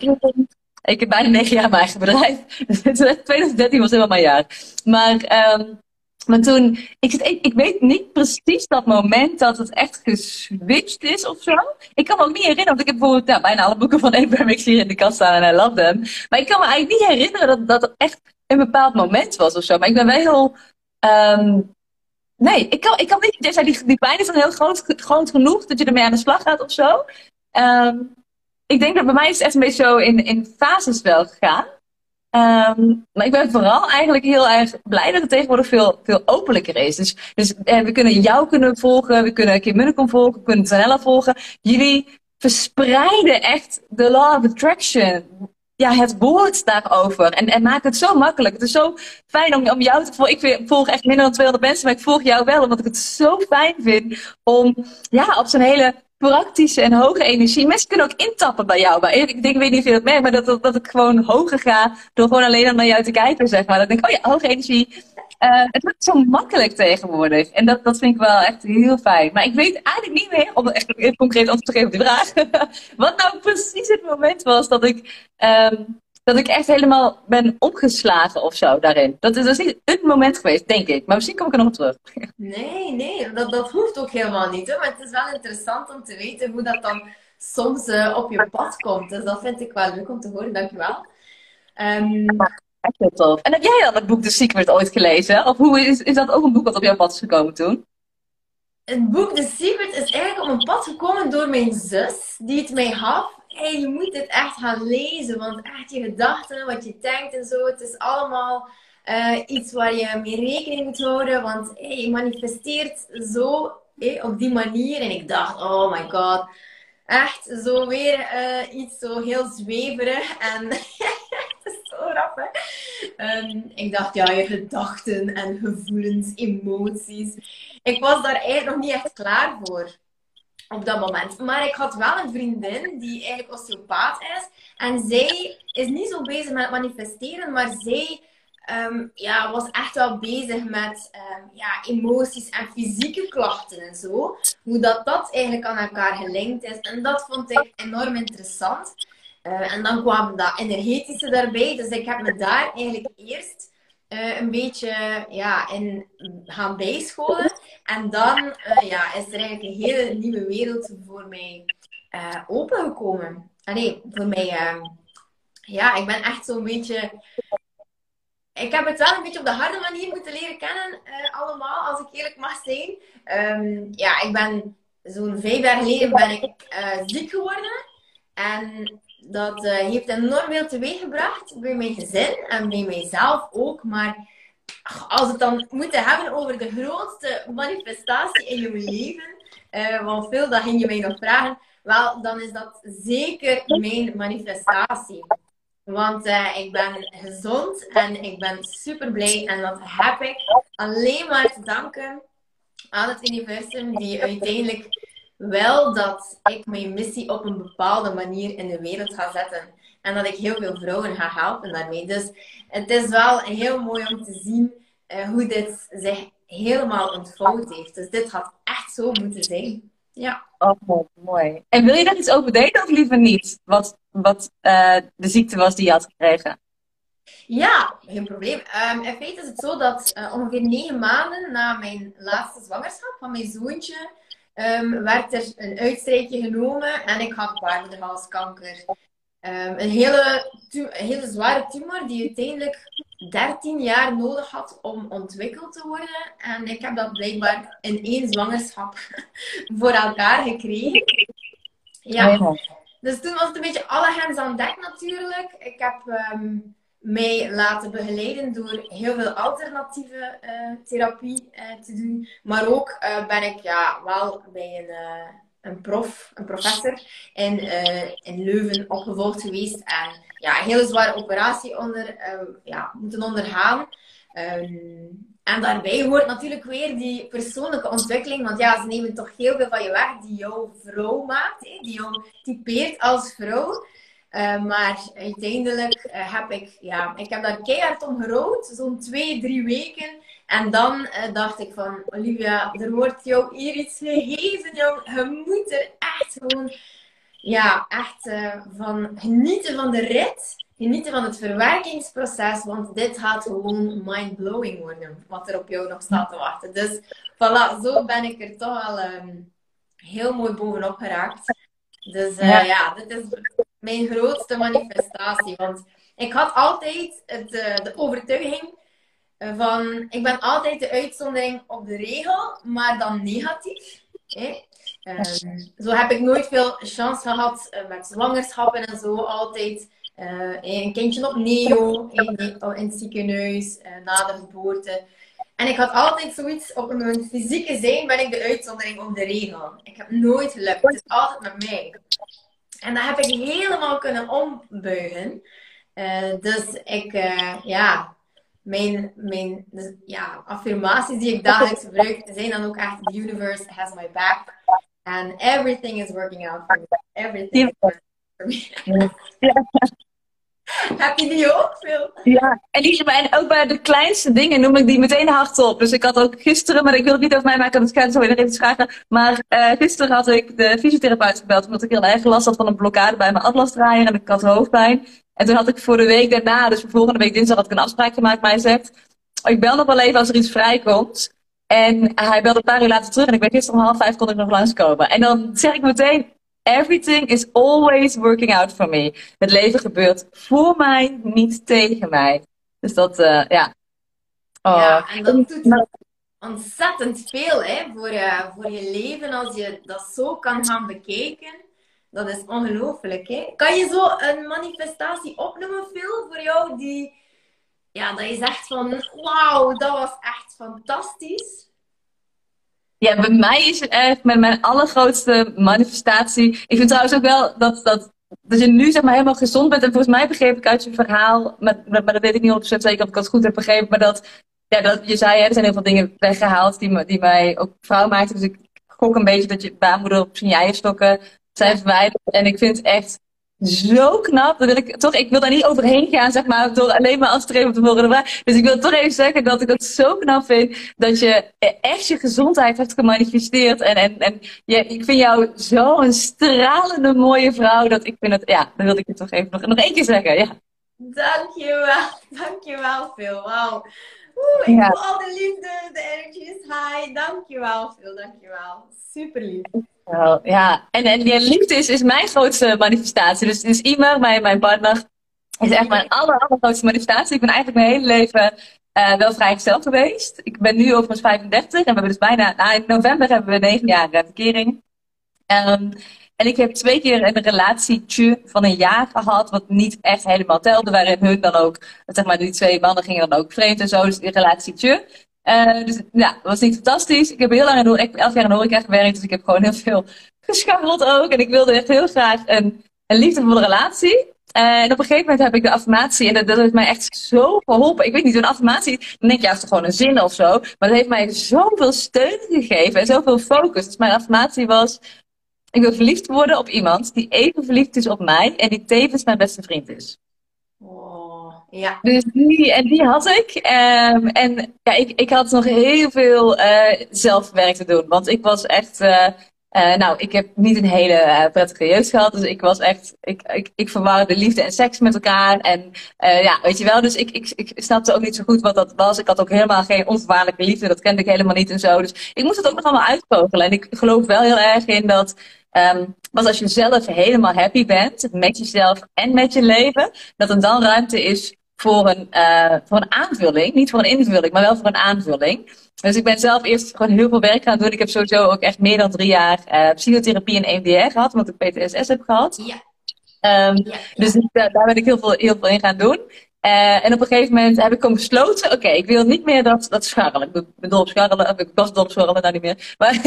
Ik heb bijna negen jaar mijn eigen bedrijf. Dus 2013 was helemaal mijn jaar. Maar um, maar toen, ik, ik, weet niet precies dat moment dat het echt geswitcht is of zo. Ik kan me ook niet herinneren, want ik heb bijvoorbeeld ja, bijna alle boeken van Abraham hier in de kast staan en I love them. Maar ik kan me eigenlijk niet herinneren dat, dat het echt een bepaald moment was of zo. Maar ik ben wel heel, um, Nee, ik kan, ik kan niet. Die, die pijn is dan heel groot, groot genoeg dat je ermee aan de slag gaat of zo. Ehm, ik denk dat bij mij is het echt een beetje zo in, in fases wel gegaan. Ehm, maar ik ben vooral eigenlijk heel erg blij dat het tegenwoordig veel, veel openlijker is. Dus, dus we kunnen jou kunnen volgen, we kunnen Kim Munnekom volgen, we kunnen Zanella volgen. Jullie verspreiden echt de law of attraction. Ja, het woord daarover. En, en maak het zo makkelijk. Het is zo fijn om, om jou te volgen. Ik volg echt minder dan 200 mensen, maar ik volg jou wel. Omdat ik het zo fijn vind om ja, op zo'n hele praktische en hoge energie. Mensen kunnen ook intappen bij jou. Maar ik, denk, ik weet niet of je dat merkt, maar dat, dat, dat ik gewoon hoger ga door gewoon alleen naar jou te kijken, zeg maar. Dan denk ik, oh ja, hoge energie. Uh, het wordt zo makkelijk tegenwoordig. En dat, dat vind ik wel echt heel fijn. Maar ik weet eigenlijk niet meer, om echt een concreet antwoord te geven op die vraag, wat nou precies het moment was dat ik um, dat ik echt helemaal ben omgeslagen of zo daarin. Dat is, dus niet het moment geweest, denk ik. Maar misschien kom ik er nog op terug. Nee, nee, dat, dat hoeft ook helemaal niet. Hè? Maar het is wel interessant om te weten hoe dat dan soms uh, op je pad komt. Dus dat vind ik wel leuk om te horen. Dankjewel. Um... Echt heel tof. En heb jij dan het boek The Secret ooit gelezen? Of hoe is, is dat ook een boek wat op jouw pad is gekomen toen? Het boek The Secret is eigenlijk op mijn pad gekomen door mijn zus, die het mij gaf hey, je moet dit echt gaan lezen. Want echt je gedachten, wat je denkt en zo, het is allemaal uh, iets waar je mee rekening moet houden. Want hey, je manifesteert zo op die manier. En ik dacht, oh my god. Echt zo weer uh, iets zo heel zweverig. En zo grappig. Um, ik dacht, ja, je gedachten en gevoelens, emoties. Ik was daar eigenlijk nog niet echt klaar voor op dat moment. Maar ik had wel een vriendin die eigenlijk osteopaat is. En zij is niet zo bezig met manifesteren, maar zij ehm, ja, was echt wel bezig met um, ja, emoties en fysieke klachten en zo. Hoe dat, dat eigenlijk aan elkaar gelinkt is. En dat vond ik enorm interessant. Uh, en dan kwam dat energetische daarbij. Dus ik heb me daar eigenlijk eerst uh, een beetje ja, in gaan bijscholen. En dan uh, ja, is er eigenlijk een hele nieuwe wereld voor mij uh, opengekomen. nee, voor mij, ehm, ja, ik ben echt zo'n beetje. Ik heb het wel een beetje op de harde manier moeten leren kennen, allemaal, als ik eerlijk mag zijn. Um, ja, ik ben zo'n vijf jaar geleden ben ik ziek geworden. En dat uh, heeft enorm veel teweeggebracht bij mijn gezin en bij mijzelf ook. Maar als we het dan moeten hebben over de grootste manifestatie in je leven, uh, want veel dat je mij nog vragen, wel, dan is dat zeker mijn manifestatie. Want uh, ik ben gezond en ik ben super blij en dat heb ik alleen maar te danken aan het universum die uiteindelijk wel dat ik mijn missie op een bepaalde manier in de wereld ga zetten. En dat ik heel veel vrouwen ga helpen daarmee. Dus het is wel heel mooi om te zien uh, hoe dit zich helemaal ontvouwd heeft. Dus dit had echt zo moeten zijn. Ja. Oh, mooi. En wil je daar iets over delen of liever niet? Wat, wat uh, de ziekte was die je had gekregen? Ja, geen probleem. Um, in feite is het zo dat uh, ongeveer negen maanden na mijn laatste zwangerschap van mijn zoontje um, werd er een uitstrijkje genomen en ik had baarmoederhalskanker. Um, een, hele, een hele zware tumor die uiteindelijk 13 jaar nodig had om ontwikkeld te worden. En ik heb dat blijkbaar in één zwangerschap voor elkaar gekregen. Ja. Dus toen was het een beetje alle hens aan dek natuurlijk. Ik heb um, mij laten begeleiden door heel veel alternatieve uh, therapie uh, te doen. Maar ook uh, ben ik ja, wel bij een, een prof, een professor in, in Leuven opgevolgd geweest. En ja, een hele zware operatie onder, ja, moeten ondergaan. Um, en daarbij hoort natuurlijk weer die persoonlijke ontwikkeling. Want ja, ze nemen toch heel veel van je weg die jouw vrouw maakt. Die jou typeert als vrouw. Uh, maar uiteindelijk uh, heb ik, ja, ik heb daar keihard om gerouwd, zo'n twee, drie weken. En dan uh, dacht ik van, Olivia, er wordt jou hier iets gegeven, jong. Je moet er echt gewoon, ja, echt van genieten van de rit. Genieten van het verwerkingsproces, want dit gaat gewoon mind-blowing worden, wat er op jou nog staat te wachten. Dus voilà, zo ben ik er toch al um, heel mooi bovenop geraakt. Dus ja. ja, dit is mijn grootste manifestatie. Want ik had altijd het, uh, de overtuiging, van, ik ben altijd de uitzondering op de regel, maar dan negatief. Hè? Ehm, zo heb ik nooit veel chance gehad uh, met zwangerschappen en zo. Altijd uh, een kindje op neo, in, in het ziekenhuis, na de geboorte. En ik had altijd zoiets, op mijn fysieke zijn ben ik de uitzondering op de regel. Ik heb nooit gelukt. Het is altijd met mij. En dat heb ik helemaal kunnen ombuigen. dus ik, ja, mijn, mijn dus, ja, affirmaties die ik dagelijks gebruik, zijn dan ook echt: The universe has my back. And everything is working out for me. Everything is working for me. Heb je die ook veel? Ja, en, die, en ook bij de kleinste dingen noem ik die meteen hardop. Dus ik had ook gisteren, maar ik wil het niet over mij maken, want ik ga zo weer even vragen. Maar uh, gisteren had ik de fysiotherapeut gebeld, omdat ik heel erg last had van een blokkade bij mijn atlasdraaier en ik had hoofdpijn. En toen had ik voor de week daarna, dus volgende week dinsdag, had ik een afspraak gemaakt. Maar hij zegt, ik bel nog wel even als er iets vrijkomt. En hij belde een paar uur later terug en ik ben gisteren om half vijf kon ik nog langskomen. En dan zeg ik meteen, everything is always working out for me. Het leven gebeurt voor mij, niet tegen mij. Dus dat, uh, ja. Oh. Ja, en dat doet ontzettend veel hè, voor, uh, voor je leven als je dat zo kan gaan bekijken. Dat is ongelooflijk. Hè? Kan je zo een manifestatie opnoemen, Phil, voor jou die ja, dat je zegt van wauw, dat was echt fantastisch? Ja, bij mij is het echt met mijn allergrootste manifestatie. Ik vind trouwens ook wel dat, dat, dat je nu zeg maar helemaal gezond bent. En volgens mij begreep ik uit je verhaal, maar, maar dat weet ik niet 100% zeker of ik het goed heb begrepen. Maar dat, ja, dat je zei, hè, er zijn heel veel dingen weggehaald die, die mij ook vrouw maakten. Dus ik gok een beetje dat je baarmoeder op zijn eierstokken zijn verwijderd. En ik vind echt zo knap. Dat wil ik, toch, ik wil daar niet overheen gaan, zeg maar, door alleen maar als streven te volgen. Dus ik wil toch even zeggen dat ik het zo knap vind dat je echt je gezondheid hebt gemanifesteerd. En, en, en ja, ik vind jou zo'n stralende mooie vrouw. Dat ik vind het, ja, dan wilde ik het toch even nog, nog één keer zeggen. Ja. Dankjewel, dankjewel Phil. Wauw. Oeh, ik ja. voel al de liefde, de energy is high. Dankjewel Phil, dankjewel. Super lief ja, en, en die liefde is, is mijn grootste manifestatie. Dus, dus Imer, mijn, mijn partner, is echt mijn aller, allergrootste manifestatie. Ik ben eigenlijk mijn hele leven uh, wel vrijgesteld geweest. Ik ben nu overigens 35 en we hebben dus bijna, nou, in november hebben we negen jaar verkering. Um, en ik heb twee keer een relatietje van een jaar gehad, wat niet echt helemaal telde, waarin hun dan ook, zeg maar, die twee mannen gingen dan ook vreemd en zo, dus die relatietje. Uh, dus ja, dat was niet fantastisch. Ik heb heel lang in, ik elf jaar in de horeca gewerkt, dus ik heb gewoon heel veel gescharreld ook. En ik wilde echt heel graag een, een liefdevolle relatie. Uh, en op een gegeven moment heb ik de affirmatie, en dat, dat heeft mij echt zo geholpen. Ik weet niet, een affirmatie, dan denk je, ja, is toch gewoon een zin of zo. Maar dat heeft mij zoveel steun gegeven en zoveel focus. Dus mijn affirmatie was, ik wil verliefd worden op iemand die even verliefd is op mij en die tevens mijn beste vriend is. Ja. Dus die, en die had ik. Um, en ja, ik, ik had nog heel veel uh, zelfwerk te doen. Want ik was echt. Uh, uh, nou, ik heb niet een hele prettige jeugd gehad. Dus ik was echt. Ik, ik, ik verwarde liefde en seks met elkaar. En ja, weet je wel. Dus ik, ik, ik snapte ook niet zo goed wat dat was. Ik had ook helemaal geen onvoorwaardelijke liefde. Dat kende ik helemaal niet en zo. Dus ik moest het ook nog allemaal uitvogelen. En ik geloof wel heel erg in dat. Um, want als je zelf helemaal happy bent met jezelf en met je leven, dat er dan ruimte is voor een, uh, voor een aanvulling. Niet voor een invulling, maar wel voor een aanvulling. Dus ik ben zelf eerst gewoon heel veel werk gaan doen. Ik heb sowieso ook echt meer dan drie jaar uh, psychotherapie en EMDR gehad, omdat ik PTSS heb gehad. Ja. Um, ja, Dus uh, daar ben ik heel veel, heel veel in gaan doen. Uh, en op een gegeven moment heb ik gewoon besloten, oké, ik wil niet meer dat, dat scharrelen. Ik ben dol op scharrelen, ik was dol op scharrelen, nou niet meer. Maar,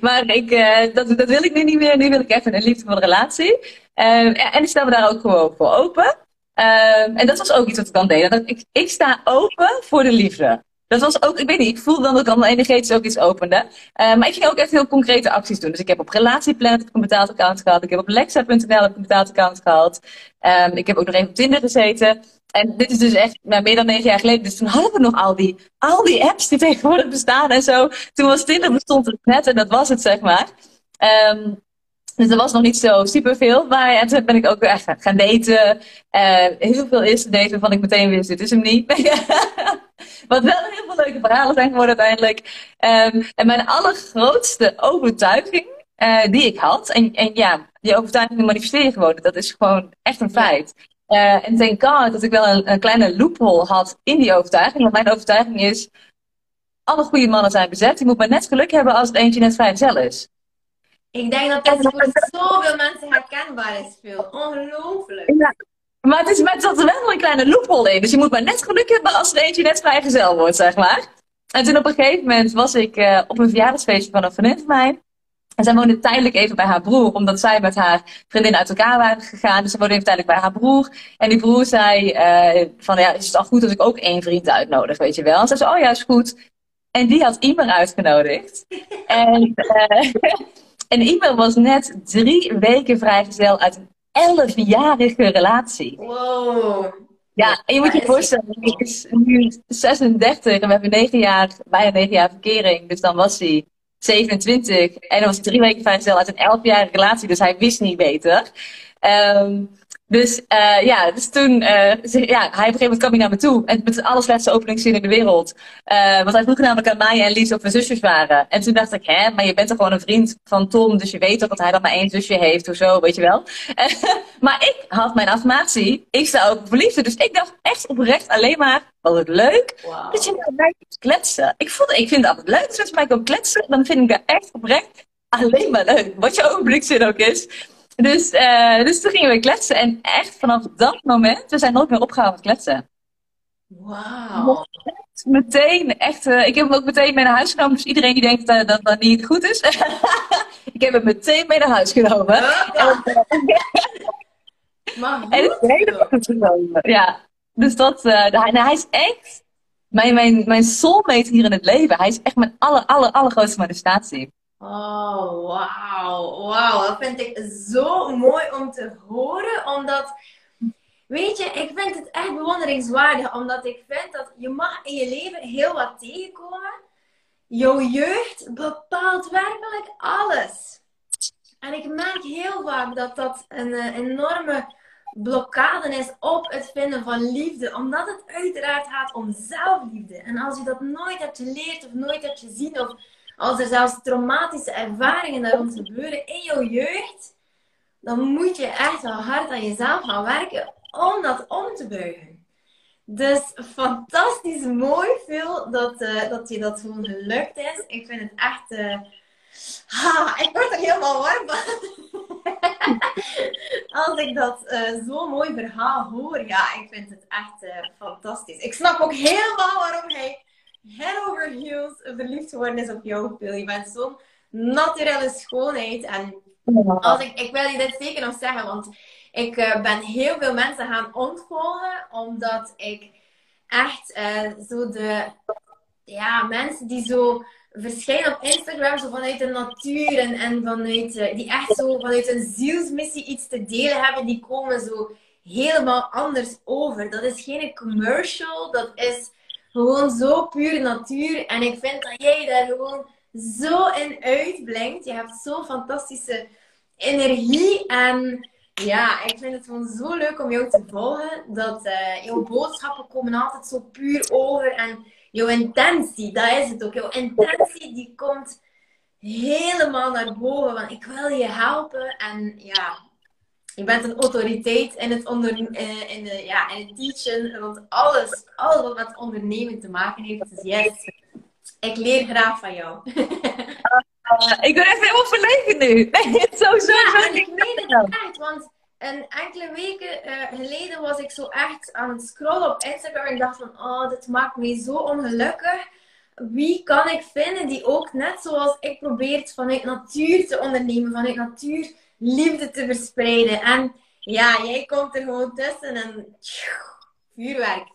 maar ik, uh, dat, dat wil ik nu niet meer. Nu wil ik even een liefdevolle relatie. Uh, en ik stel me daar ook gewoon voor open. Um, en dat was ook iets wat ik dan deed. Dat ik, ik sta open voor de liefde. Dat was ook, ik weet niet, ik voelde dan dat ik dan energetisch ook iets opende. Uh, maar ik ging ook echt heel concrete acties doen. Dus ik heb op Relatieplanet een betaald account gehad. Ik heb op Lexa.nl een betaald account gehad. Um, ik heb ook nog even op Tinder gezeten. En dit is dus echt nou, meer dan negen jaar geleden. Dus toen hadden we nog al die, al die apps die tegenwoordig bestaan en zo. Toen was Tinder bestond het net en dat was het, zeg maar. Dus er was nog niet zo superveel. Maar en toen ben ik ook echt gaan daten. Uh, heel veel eerste daten waarvan ik meteen wist, dit is hem niet. Wat wel heel veel leuke verhalen zijn geworden uiteindelijk. Um, en mijn allergrootste overtuiging uh, die ik had. En, en ja, die overtuiging manifesteer je gewoon. Dat is gewoon echt een feit. Uh, en thank God dat ik wel een, een, kleine loophole had in die overtuiging. Want mijn overtuiging is, alle goede mannen zijn bezet. Je moet maar net geluk hebben als het eentje net vrijgezel is. Ik denk dat dat voor zoveel mensen herkenbaar is, veel. Ongelooflijk. Ja. Maar het is met dat er wel een kleine loophole in. Dus je moet maar net geluk hebben als er eentje net vrijgezel wordt, zeg maar. En toen op een gegeven moment was ik uh, op een verjaardagsfeestje van een vriendin van mij. En zij woonde tijdelijk even bij haar broer, omdat zij met haar vriendin uit elkaar waren gegaan. Dus ze woonde even tijdelijk bij haar broer. En die broer zei uh, van, ja, is het al goed als ik ook één vriend uitnodig, weet je wel? En ze zei, oh ja, is goed. En die had Imer uitgenodigd. en, uh, en Imer was net drie weken vrijgezel uit een elfjarige relatie. Wow. Ja, en je moet je voorstellen, ik is nu 36 en we hebben negen jaar, bijna negen jaar verkering. Dus dan was hij 27 en dan was hij drie weken vrijgezel uit een elfjarige relatie. Dus hij wist niet beter. Um, dus uh, ja, dus toen, uh, ja, hij op een gegeven moment kwam hij naar me toe. En met de allerslechtste openingszin in de wereld. Uh, want hij vroeg namelijk aan Maya en Lies of we zusjes waren. En toen dacht ik, hè, maar je bent toch gewoon een vriend van Tom. Dus je weet toch dat hij dan maar één zusje heeft of zo, weet je wel. maar ik had mijn affirmatie. Ik sta ook verliefd. Dus ik dacht echt oprecht alleen maar, wat het leuk. Wow. Dat je met mij kletsen. Ik, vond, ik vind het altijd leuk. Als je mij kan kletsen, dan vind ik dat echt oprecht alleen maar leuk. Wat je openingszin ook is. Dus, uh, dus toen gingen we kletsen. En echt vanaf dat moment, we zijn nooit meer opgehouden met kletsen. Wauw. Meteen, echt. Uh, ik heb hem ook meteen mee naar huis genomen. Dus iedereen die denkt uh, dat dat niet goed is. ik heb hem meteen mee naar huis genomen. Ja. maar en het is hele goed genomen. Ja. Dus dat, hij, nou, hij is echt mijn, mijn, mijn soulmate hier in het leven. Hij is echt mijn aller, aller, allergrootste manifestatie. Oh, wauw. Wauw, dat vind ik zo mooi om te horen. Omdat, weet je, ik vind het echt bewonderingswaardig. Omdat ik vind dat je mag in je leven heel wat tegenkomen. Jouw jeugd bepaalt werkelijk alles. En ik merk heel vaak dat dat een uh, enorme blokkade is op het vinden van liefde. Omdat het uiteraard gaat om zelfliefde. En als je dat nooit hebt geleerd of nooit hebt gezien of als er zelfs traumatische ervaringen daar rond gebeuren in jouw jeugd, dan moet je echt wel hard aan jezelf gaan werken om dat om te buigen. Dus fantastisch mooi veel dat, uh, dat je dat gewoon gelukt is. Ik vind het echt. Uh... Ha, ik word er helemaal warm van. Als ik dat uh, zo'n mooi verhaal hoor, ja, ik vind het echt fantastisch. Ik snap ook helemaal waarom hij head over heels verliefd geworden is op jou, Phil. Je bent zo'n naturele schoonheid. En als ik, ik wil je dit zeker nog zeggen, want ik uh, ben heel veel mensen gaan ontvolgen, omdat ik echt uh, zo de ja, mensen die zo verschijnen op Instagram, zo vanuit de natuur en, en vanuit, uh, die echt zo vanuit een zielsmissie iets te delen hebben, die komen zo helemaal anders over. Dat is geen commercial, dat is gewoon zo puur natuur. En ik vind dat jij daar gewoon zo in uitblinkt. Je hebt zo'n fantastische energie. En ja, ik vind het gewoon zo leuk om jou te volgen. Dat uh, jouw boodschappen komen altijd zo puur over. En jouw intentie, dat is het ook. Jouw intentie die komt helemaal naar boven. Want ik wil je helpen. En ja, je bent een autoriteit in het, onder, eh, in, de, ja, in het teachen, rond alles, alles wat met ondernemen te maken heeft. Dus yes, ik leer graag van jou. Uh, ik ben echt helemaal verlegen nu. Nee, zo, zo, ja, zo. ik meen het echt, want een enkele weken uh, geleden was ik zo echt aan het scrollen op Instagram en ik dacht van, oh, dit maakt me zo ongelukkig. Wie kan ik vinden die ook net zoals ik probeert vanuit natuur te ondernemen, vanuit natuur liefde te verspreiden. En ja, jij komt er gewoon tussen en vuurwerk.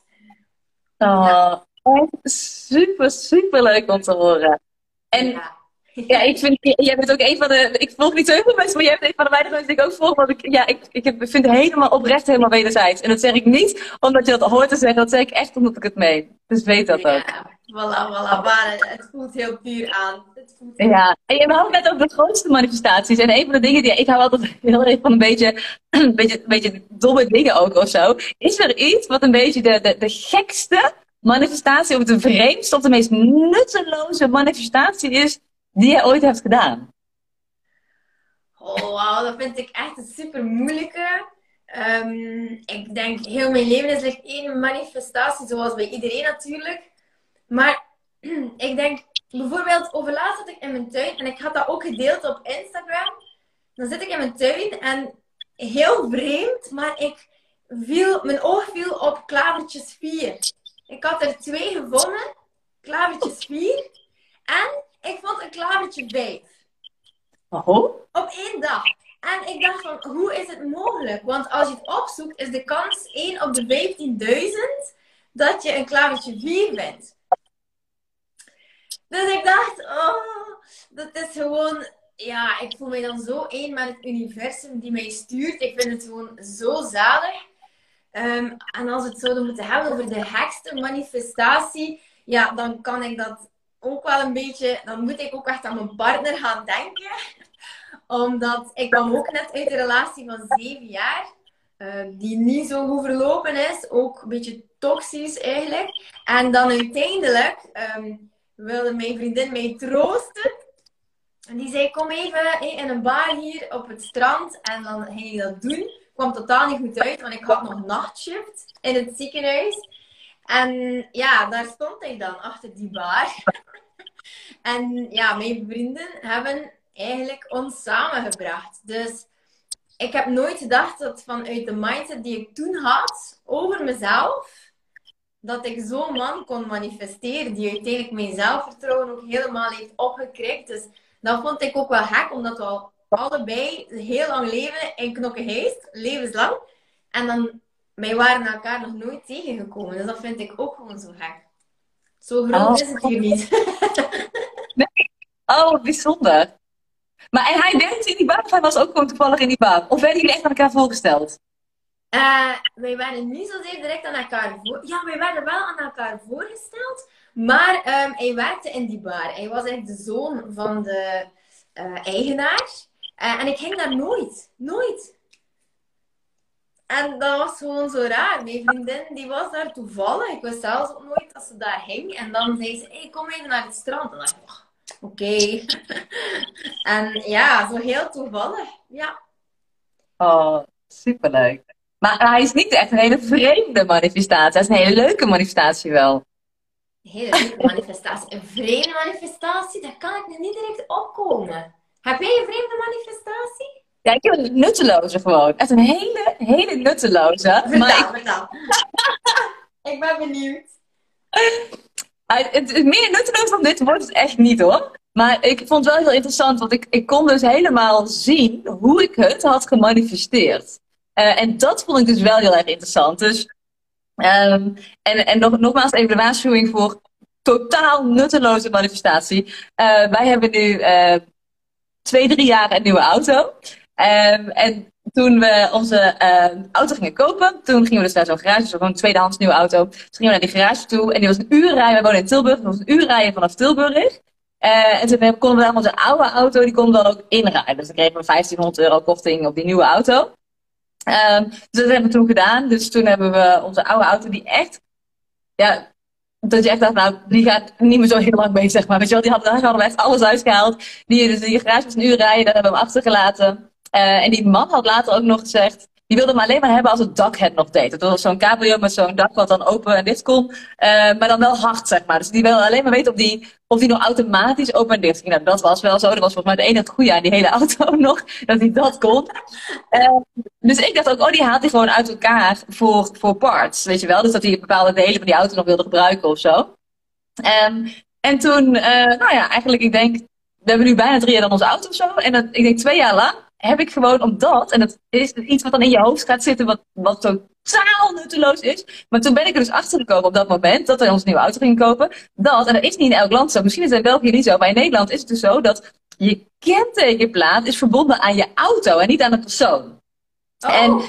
Oh, super, super leuk om te horen. En ja. Ik vind, jij bent ook een van de, ik volg niet zo heel veel mensen, maar jij bent een van de weinige mensen die ik ook volg, want ik, ja, ik, ik vind het helemaal oprecht helemaal wederzijds. En dat zeg ik niet omdat je dat hoort te zeggen, dat zeg ik echt omdat ik het meen. Dus weet dat ook. Ja, voilà, voilà, maar het voelt heel puur aan. Ja, en we hadden net over de grootste manifestaties. En een van de dingen die ik hou altijd heel erg van een beetje, een beetje, een beetje domme dingen ook of zo. Is er iets wat een beetje de, de, de gekste manifestatie, of de vreemdste, of de meest nutteloze manifestatie is die jij ooit hebt gedaan? Oh, wow, dat vind ik echt een super moeilijke. Ehm, ik denk, heel mijn leven is like één manifestatie, zoals bij iedereen natuurlijk. Maar ik denk, bijvoorbeeld, over laatst zat ik in mijn tuin en ik had dat ook gedeeld op Instagram. Dan zit ik in mijn tuin en heel vreemd, maar ik viel, mijn oog viel op klavertjes 4. Ik had er twee gevonden, klavertjes 4. En ik vond een klavertje 5. Oh. Op één dag. En ik dacht van, hoe is het mogelijk? Want als je het opzoekt, is de kans 1 op de 15.000 dat je een klavertje 4 bent. Dus ik dacht, oh, dat is gewoon, ja, ik voel mij dan zo één met het universum die mij stuurt. Ik vind het gewoon zo zalig. Um, en als we het zouden moeten hebben over de hekste manifestatie, ja, dan kan ik dat ook wel een beetje, dan moet ik ook echt aan mijn partner gaan denken. Omdat ik kwam ook net uit een relatie van zeven jaar, uh, die niet zo goed verlopen is, ook een beetje toxisch eigenlijk. En dan uiteindelijk um, wilde mijn vriendin mij troosten. En die zei, kom even in een bar hier op het strand. En dan ging je dat doen. Kwam totaal niet goed uit, want ik had nog nachtshift in het ziekenhuis. En ja, daar stond hij dan, achter die bar. En ja, mijn vrienden hebben eigenlijk ons samengebracht. Dus ik heb nooit gedacht dat vanuit de mindset die ik toen had over mezelf, dat ik zo'n man kon manifesteren die uiteindelijk mijn zelfvertrouwen ook helemaal heeft opgekrikt. Dus dat vond ik ook wel gek, omdat we al allebei heel lang leven in Knokkenheist, levenslang. En dan, wij waren elkaar nog nooit tegengekomen. Dus dat vind ik ook gewoon zo gek. Zo groot oh. is het hier niet. nee. Oh, bijzonder. Maar en hij werkte in die baan of hij was ook gewoon toevallig in die baan? Of werden jullie echt aan elkaar voorgesteld? Uh, wij werden niet zozeer direct aan elkaar voor... Ja, wij werden wel aan elkaar voorgesteld. Maar um, hij werkte in die bar. Hij was echt de zoon van de uh, eigenaar. Uh, en ik ging daar nooit. Nooit. En dat was gewoon zo raar. Mijn vriendin die was daar toevallig. Ik wist zelfs ook nooit dat ze daar ging. En dan zei ze, hey, kom even naar het strand. En dan dacht ik, oh, oké. Okay. en ja, zo heel toevallig. Ja. Oh, superleuk. Maar hij is niet echt een hele vreemde manifestatie. Hij is een hele leuke manifestatie wel. Een hele leuke manifestatie. Een vreemde manifestatie, daar kan ik nu niet direct opkomen. Heb jij een vreemde manifestatie? Ja, ik heb een nutteloze gewoon. Echt een hele, hele nutteloze. Vertel, maar ik... vertel. ik ben benieuwd. Het, het, meer nutteloos dan dit wordt het echt niet hoor. Maar ik vond het wel heel interessant, want ik, ik kon dus helemaal zien hoe ik het had gemanifesteerd. Uh, en dat vond ik dus wel heel erg interessant. Dus, um, en en nog, nogmaals even de waarschuwing voor totaal nutteloze manifestatie. Uh, wij hebben nu uh, twee, drie jaar een nieuwe auto. Um, en toen we onze uh, auto gingen kopen, toen gingen we dus naar zo'n garage, dus gewoon een tweedehands nieuwe auto. Toen gingen we naar die garage toe en die was een uur rijden. We wonen in Tilburg, dat was een uur rijden vanaf Tilburg. Uh, en toen konden we dan onze oude auto, die konden we dan ook inrijden. Dus dan kregen we 1500 euro korting op die nieuwe auto. Um, dus dat hebben we toen gedaan. Dus toen hebben we onze oude auto, die echt, ja, dat je echt dacht, nou, die gaat niet meer zo heel lang mee, zeg maar. Weet je wel, die hadden, daar hadden echt alles uitgehaald. Die, dus die garage was een uur rijden, daar hebben we hem achtergelaten. Uh, en die man had later ook nog gezegd, die wilde hem alleen maar hebben als het dak het nog deed. Het was zo'n cabrio met zo'n dak wat dan open en dicht kon. Uh, maar dan wel hard, zeg maar. Dus die wilde alleen maar weten of die, of die nog automatisch open en dicht ging. Nou, dat was wel zo. Dat was volgens mij de enige goede aan die hele auto nog. Dat hij dat kon. Uh, dus ik dacht ook, oh, die haalt hij gewoon uit elkaar voor, voor parts. Weet je wel? Dus dat hij bepaalde delen van die auto nog wilde gebruiken of zo. Um, en toen, nou ja, eigenlijk, ik denk, we hebben nu bijna drie jaar dan onze auto of zo. En dat, ik denk twee jaar lang heb ik gewoon omdat, en dat is iets wat dan in je hoofd gaat zitten, wat, wat totaal nutteloos is. Maar toen ben ik er dus achter gekomen op dat moment, dat we onze nieuwe auto gingen kopen, dat, en dat is niet in elk land zo, misschien is het in België niet zo, maar in Nederland is het dus zo dat je kentekenplaat is verbonden aan je auto en niet aan de persoon. Oh. En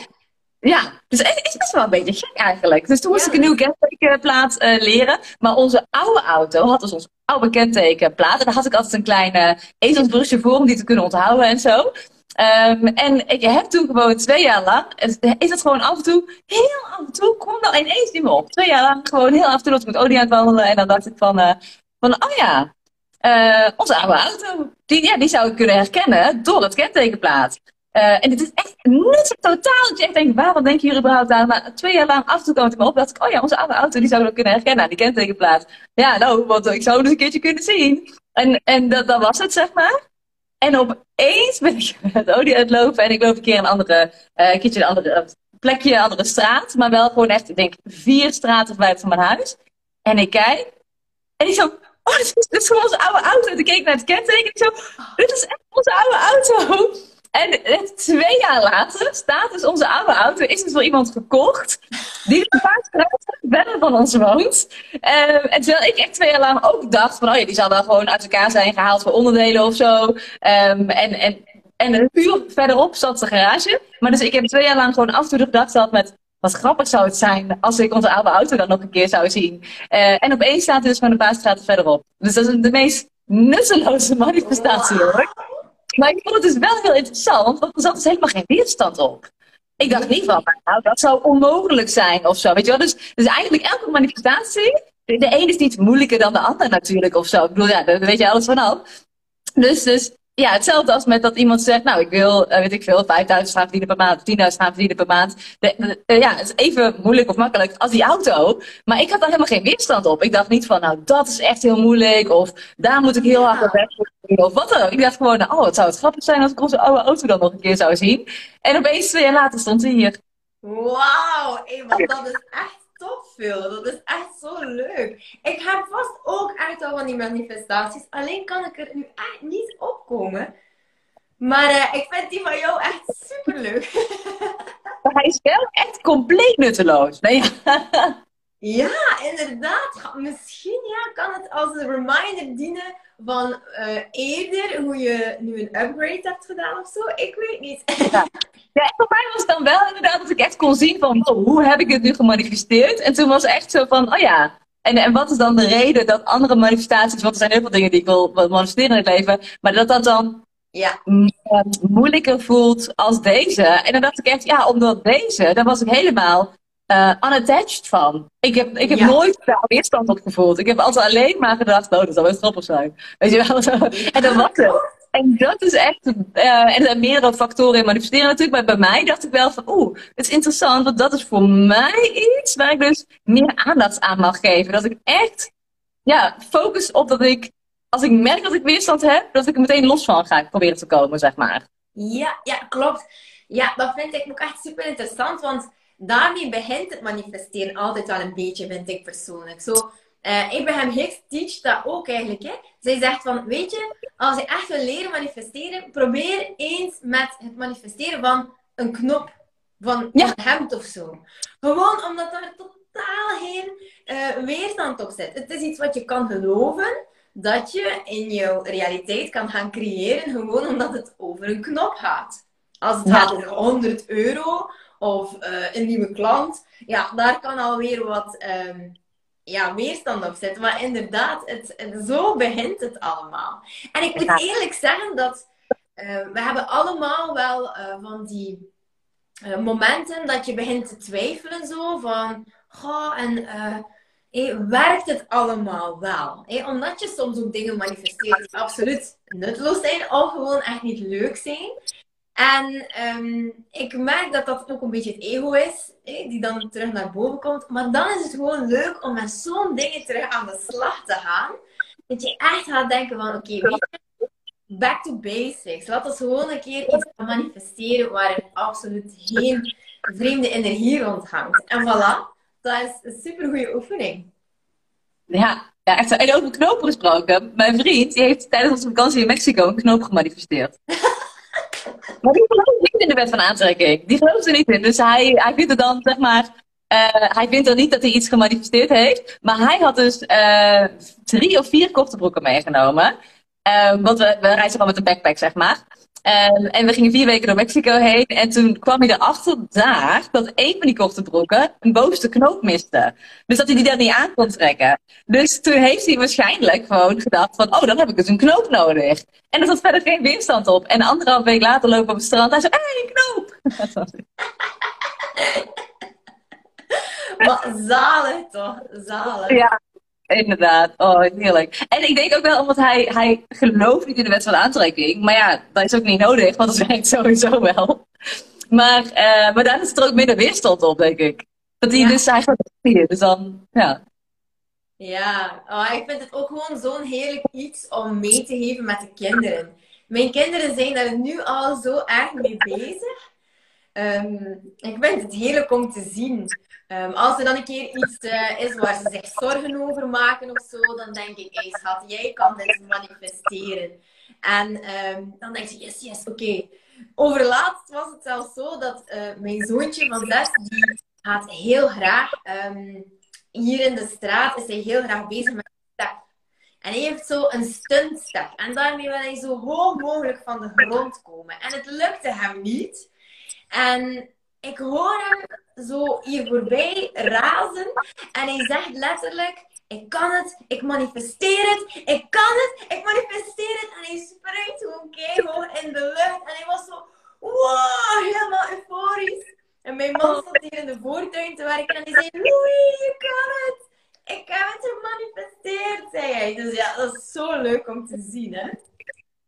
ja, dus het is best wel een beetje gek eigenlijk. Dus toen moest ik een nieuwe kentekenplaat uh, leren. Maar onze oude auto had dus onze oude kentekenplaat. En daar had ik altijd een kleine ezelsbrugje voor om die te kunnen onthouden en zo. Um, en ik heb toen gewoon twee jaar lang, is het gewoon af en toe, heel af en toe, kwam dat ineens niet meer op. Twee jaar lang gewoon heel af en toe was ik met Olie aan het wandelen. En dan dacht ik van, uh, van oh ja, uh, onze oude auto, die, ja, die zou ik kunnen herkennen door het kentekenplaat. en het is echt nuttig totaal. Dat je echt denkt, waarom denk je hier überhaupt aan? Maar twee jaar lang af en toe kwam het me op. Dat ik, oh ja, onze oude auto, die zouden we kunnen herkennen aan die kentekenplaat. Ja, nou, want ik zou eens een keertje kunnen zien. En, en dat, dat was het, zeg maar. En opeens ben ik met olie uitlopen en ik loop een keer een andere, een andere plekje, een andere straat. Maar wel gewoon echt, ik denk, vier straten buiten van mijn huis. En ik kijk. En ik zo, oh, dit is, dit is gewoon onze oude auto. En ik keek naar het kenteken. En ik zo, dit is echt onze oude auto. En twee jaar later staat dus onze oude auto, is dus door iemand gekocht, die een paar straten verder van ons woont. Uh, en terwijl ik echt twee jaar lang ook dacht van, oh ja, die zal wel gewoon uit elkaar zijn gehaald voor onderdelen of zo. Um, en, en, en een uur verderop zat de garage. Maar dus ik heb twee jaar lang gewoon af en toe de gedachte gehad met, wat grappig zou het zijn als ik onze oude auto dan nog een keer zou zien. Uh, en opeens staat hij dus gewoon een paar straten verderop. Dus dat is de meest nutteloze manifestatie hoor. Maar ik vond het dus wel heel interessant, want er zat dus helemaal geen weerstand op. Ik dacht niet van, nou, dat zou onmogelijk zijn of zo. Weet je wel? Dus, dus eigenlijk elke manifestatie, de, ene is niet moeilijker dan de ander natuurlijk of zo. Ik bedoel, ja, daar weet je alles vanaf. Dus, dus ja, hetzelfde als met dat iemand zegt, nou, ik wil, uh, weet ik veel, 5000 gaan verdienen per maand, 10.000 gaan verdienen per maand. De, uh, ja, het is even moeilijk of makkelijk als die auto. Maar ik had daar helemaal geen weerstand op. Ik dacht niet van, nou, dat is echt heel moeilijk. Of daar moet ik heel hard op weg. Of wat dan ook. Ik dacht gewoon, nou, oh, het zou het grappig zijn als ik onze oude auto dan nog een keer zou zien. En opeens twee jaar later stond hij hier. Wauw, want dat is echt veel. Dat is echt zo leuk. Ik heb vast ook echt al van die manifestaties. Alleen kan ik er nu echt niet opkomen. Maar uh, ik vind die van jou echt super leuk. hij is wel echt compleet nutteloos. Nee. ja, inderdaad. Misschien ja, kan het als een reminder dienen van uh, eerder hoe je nu een upgrade hebt gedaan of zo. Ik weet niet. Ja. Ja, voor mij was het dan wel inderdaad dat ik echt kon zien van oh, hoe heb ik dit nu gemanifesteerd. En toen was het echt zo van, oh ja, en, en wat is dan de reden dat andere manifestaties, want er zijn heel veel dingen die ik wil manifesteren in het leven, maar dat dat dan ja. moeilijker voelt als deze. En dan dacht ik echt, ja, omdat deze, daar was ik helemaal uh, unattached van. Ik heb, ik heb nooit daar weerstand op gevoeld. Ik heb altijd alleen maar gedacht, oh, dat zou wel grappig zijn. Weet je wel? Zo. En dan was het. En dat is echt, uh, en er zijn meerdere factoren in manifesteren natuurlijk, maar bij mij dacht ik wel van, oeh, het is interessant, want dat is voor mij iets waar ik dus meer aandacht aan mag geven. Dat ik echt, ja, focus op dat ik, als ik merk dat ik weerstand heb, dat ik er meteen los van ga proberen te komen, zeg maar. Ja, ja, klopt. Ja, dat vind ik ook echt super interessant, want daarmee begint het manifesteren altijd wel een beetje, vind ik persoonlijk. Zo, uh, Abraham Hicks teacht dat ook eigenlijk. Hè. Zij zegt van, weet je, als je echt wil leren manifesteren, probeer eens met het manifesteren van een knop, van een hemd of zo. Gewoon omdat daar totaal geen uh, weerstand op zit. Het is iets wat je kan geloven, dat je in jouw realiteit kan gaan creëren, gewoon omdat het over een knop gaat. Als het gaat over 100 euro of uh, een nieuwe klant, ja, daar kan alweer wat... Um, ja, weerstand op zetten. Maar inderdaad, het, zo begint het allemaal. En ik moet eerlijk zeggen dat uh, we hebben allemaal wel uh, van die momenten dat je begint te twijfelen zo van, goh, en hey, werkt het allemaal wel? Hey, omdat je soms ook dingen manifesteert die absoluut nutteloos zijn of gewoon echt niet leuk zijn. En um, ik merk dat dat ook een beetje het ego is, die dan terug naar boven komt. Maar dan is het gewoon leuk om met zo'n dingen terug aan de slag te gaan. Dat je echt gaat denken van, oké, okay, back to basics. Laat ons gewoon een keer iets manifesteren waar er absoluut geen vreemde energie rond hangt. En voilà, dat is een super goede oefening. Ja, ja, echt. En over knopen gesproken. Mijn vriend die heeft tijdens onze vakantie in Mexico een knoop gemanifesteerd. Maar die gelooft niet in de wet van aantrekking. Die gelooft er niet in. Dus hij, hij vindt er dan, zeg maar, uh, hij vindt er niet dat hij iets gemanifesteerd heeft. Maar hij had dus uh, drie of vier korte broeken meegenomen. Uh, want we, we reizen gewoon met een backpack, zeg maar. Um, en we gingen vier weken door Mexico heen. En toen kwam hij erachter daar dat een van die korte broeken een bovenste knoop miste. Dus dat hij die dan niet aan kon trekken. Dus toen heeft hij waarschijnlijk gewoon gedacht van, oh, dan heb ik dus een knoop nodig. En er zat verder geen weerstand op. En anderhalf week later lopen we op het strand. Hij zei, hé, hey, een knoop! maar zalig toch? Zalig. Ja. Inderdaad, oh heerlijk. En ik denk ook wel, omdat hij, hij gelooft niet in de wet van aantrekking. Maar ja, dat is ook niet nodig, want het werkt sowieso wel. Maar, uh, maar daar is er ook minder weerstand op, denk ik. Dat hij ja. dus eigenlijk dus dan, ja. Ja, oh, ik vind het ook gewoon zo'n heerlijk iets om mee te geven met de kinderen. Mijn kinderen zijn daar nu al zo erg mee bezig. Um, ik vind het heerlijk om te zien. Um, als er dan een keer iets uh, is waar ze zich zorgen over maken of zo, dan denk ik, hey schat, jij kan dit manifesteren. En um, dan denk je, yes, yes, oké. Okay. Overlaatst was het zelfs zo dat uh, mijn zoontje van zes, die gaat heel graag, um, hier in de straat is hij heel graag bezig met step. En hij heeft zo een stuntstep. En daarmee wil hij zo hoog mogelijk van de grond komen. En het lukte hem niet. En ik hoor hem zo hier voorbij razen. En hij zegt letterlijk: Ik kan het, ik manifesteer het, ik kan het, ik manifesteer het. En hij springt gewoon keihard in de lucht. En hij was zo, wow, helemaal euforisch. En mijn man stond hier in de voortuin te werken en hij zei: Louis, je kan het. Ik heb het gemanifesteerd, zei hij. Dus ja, dat is zo leuk om te zien, hè?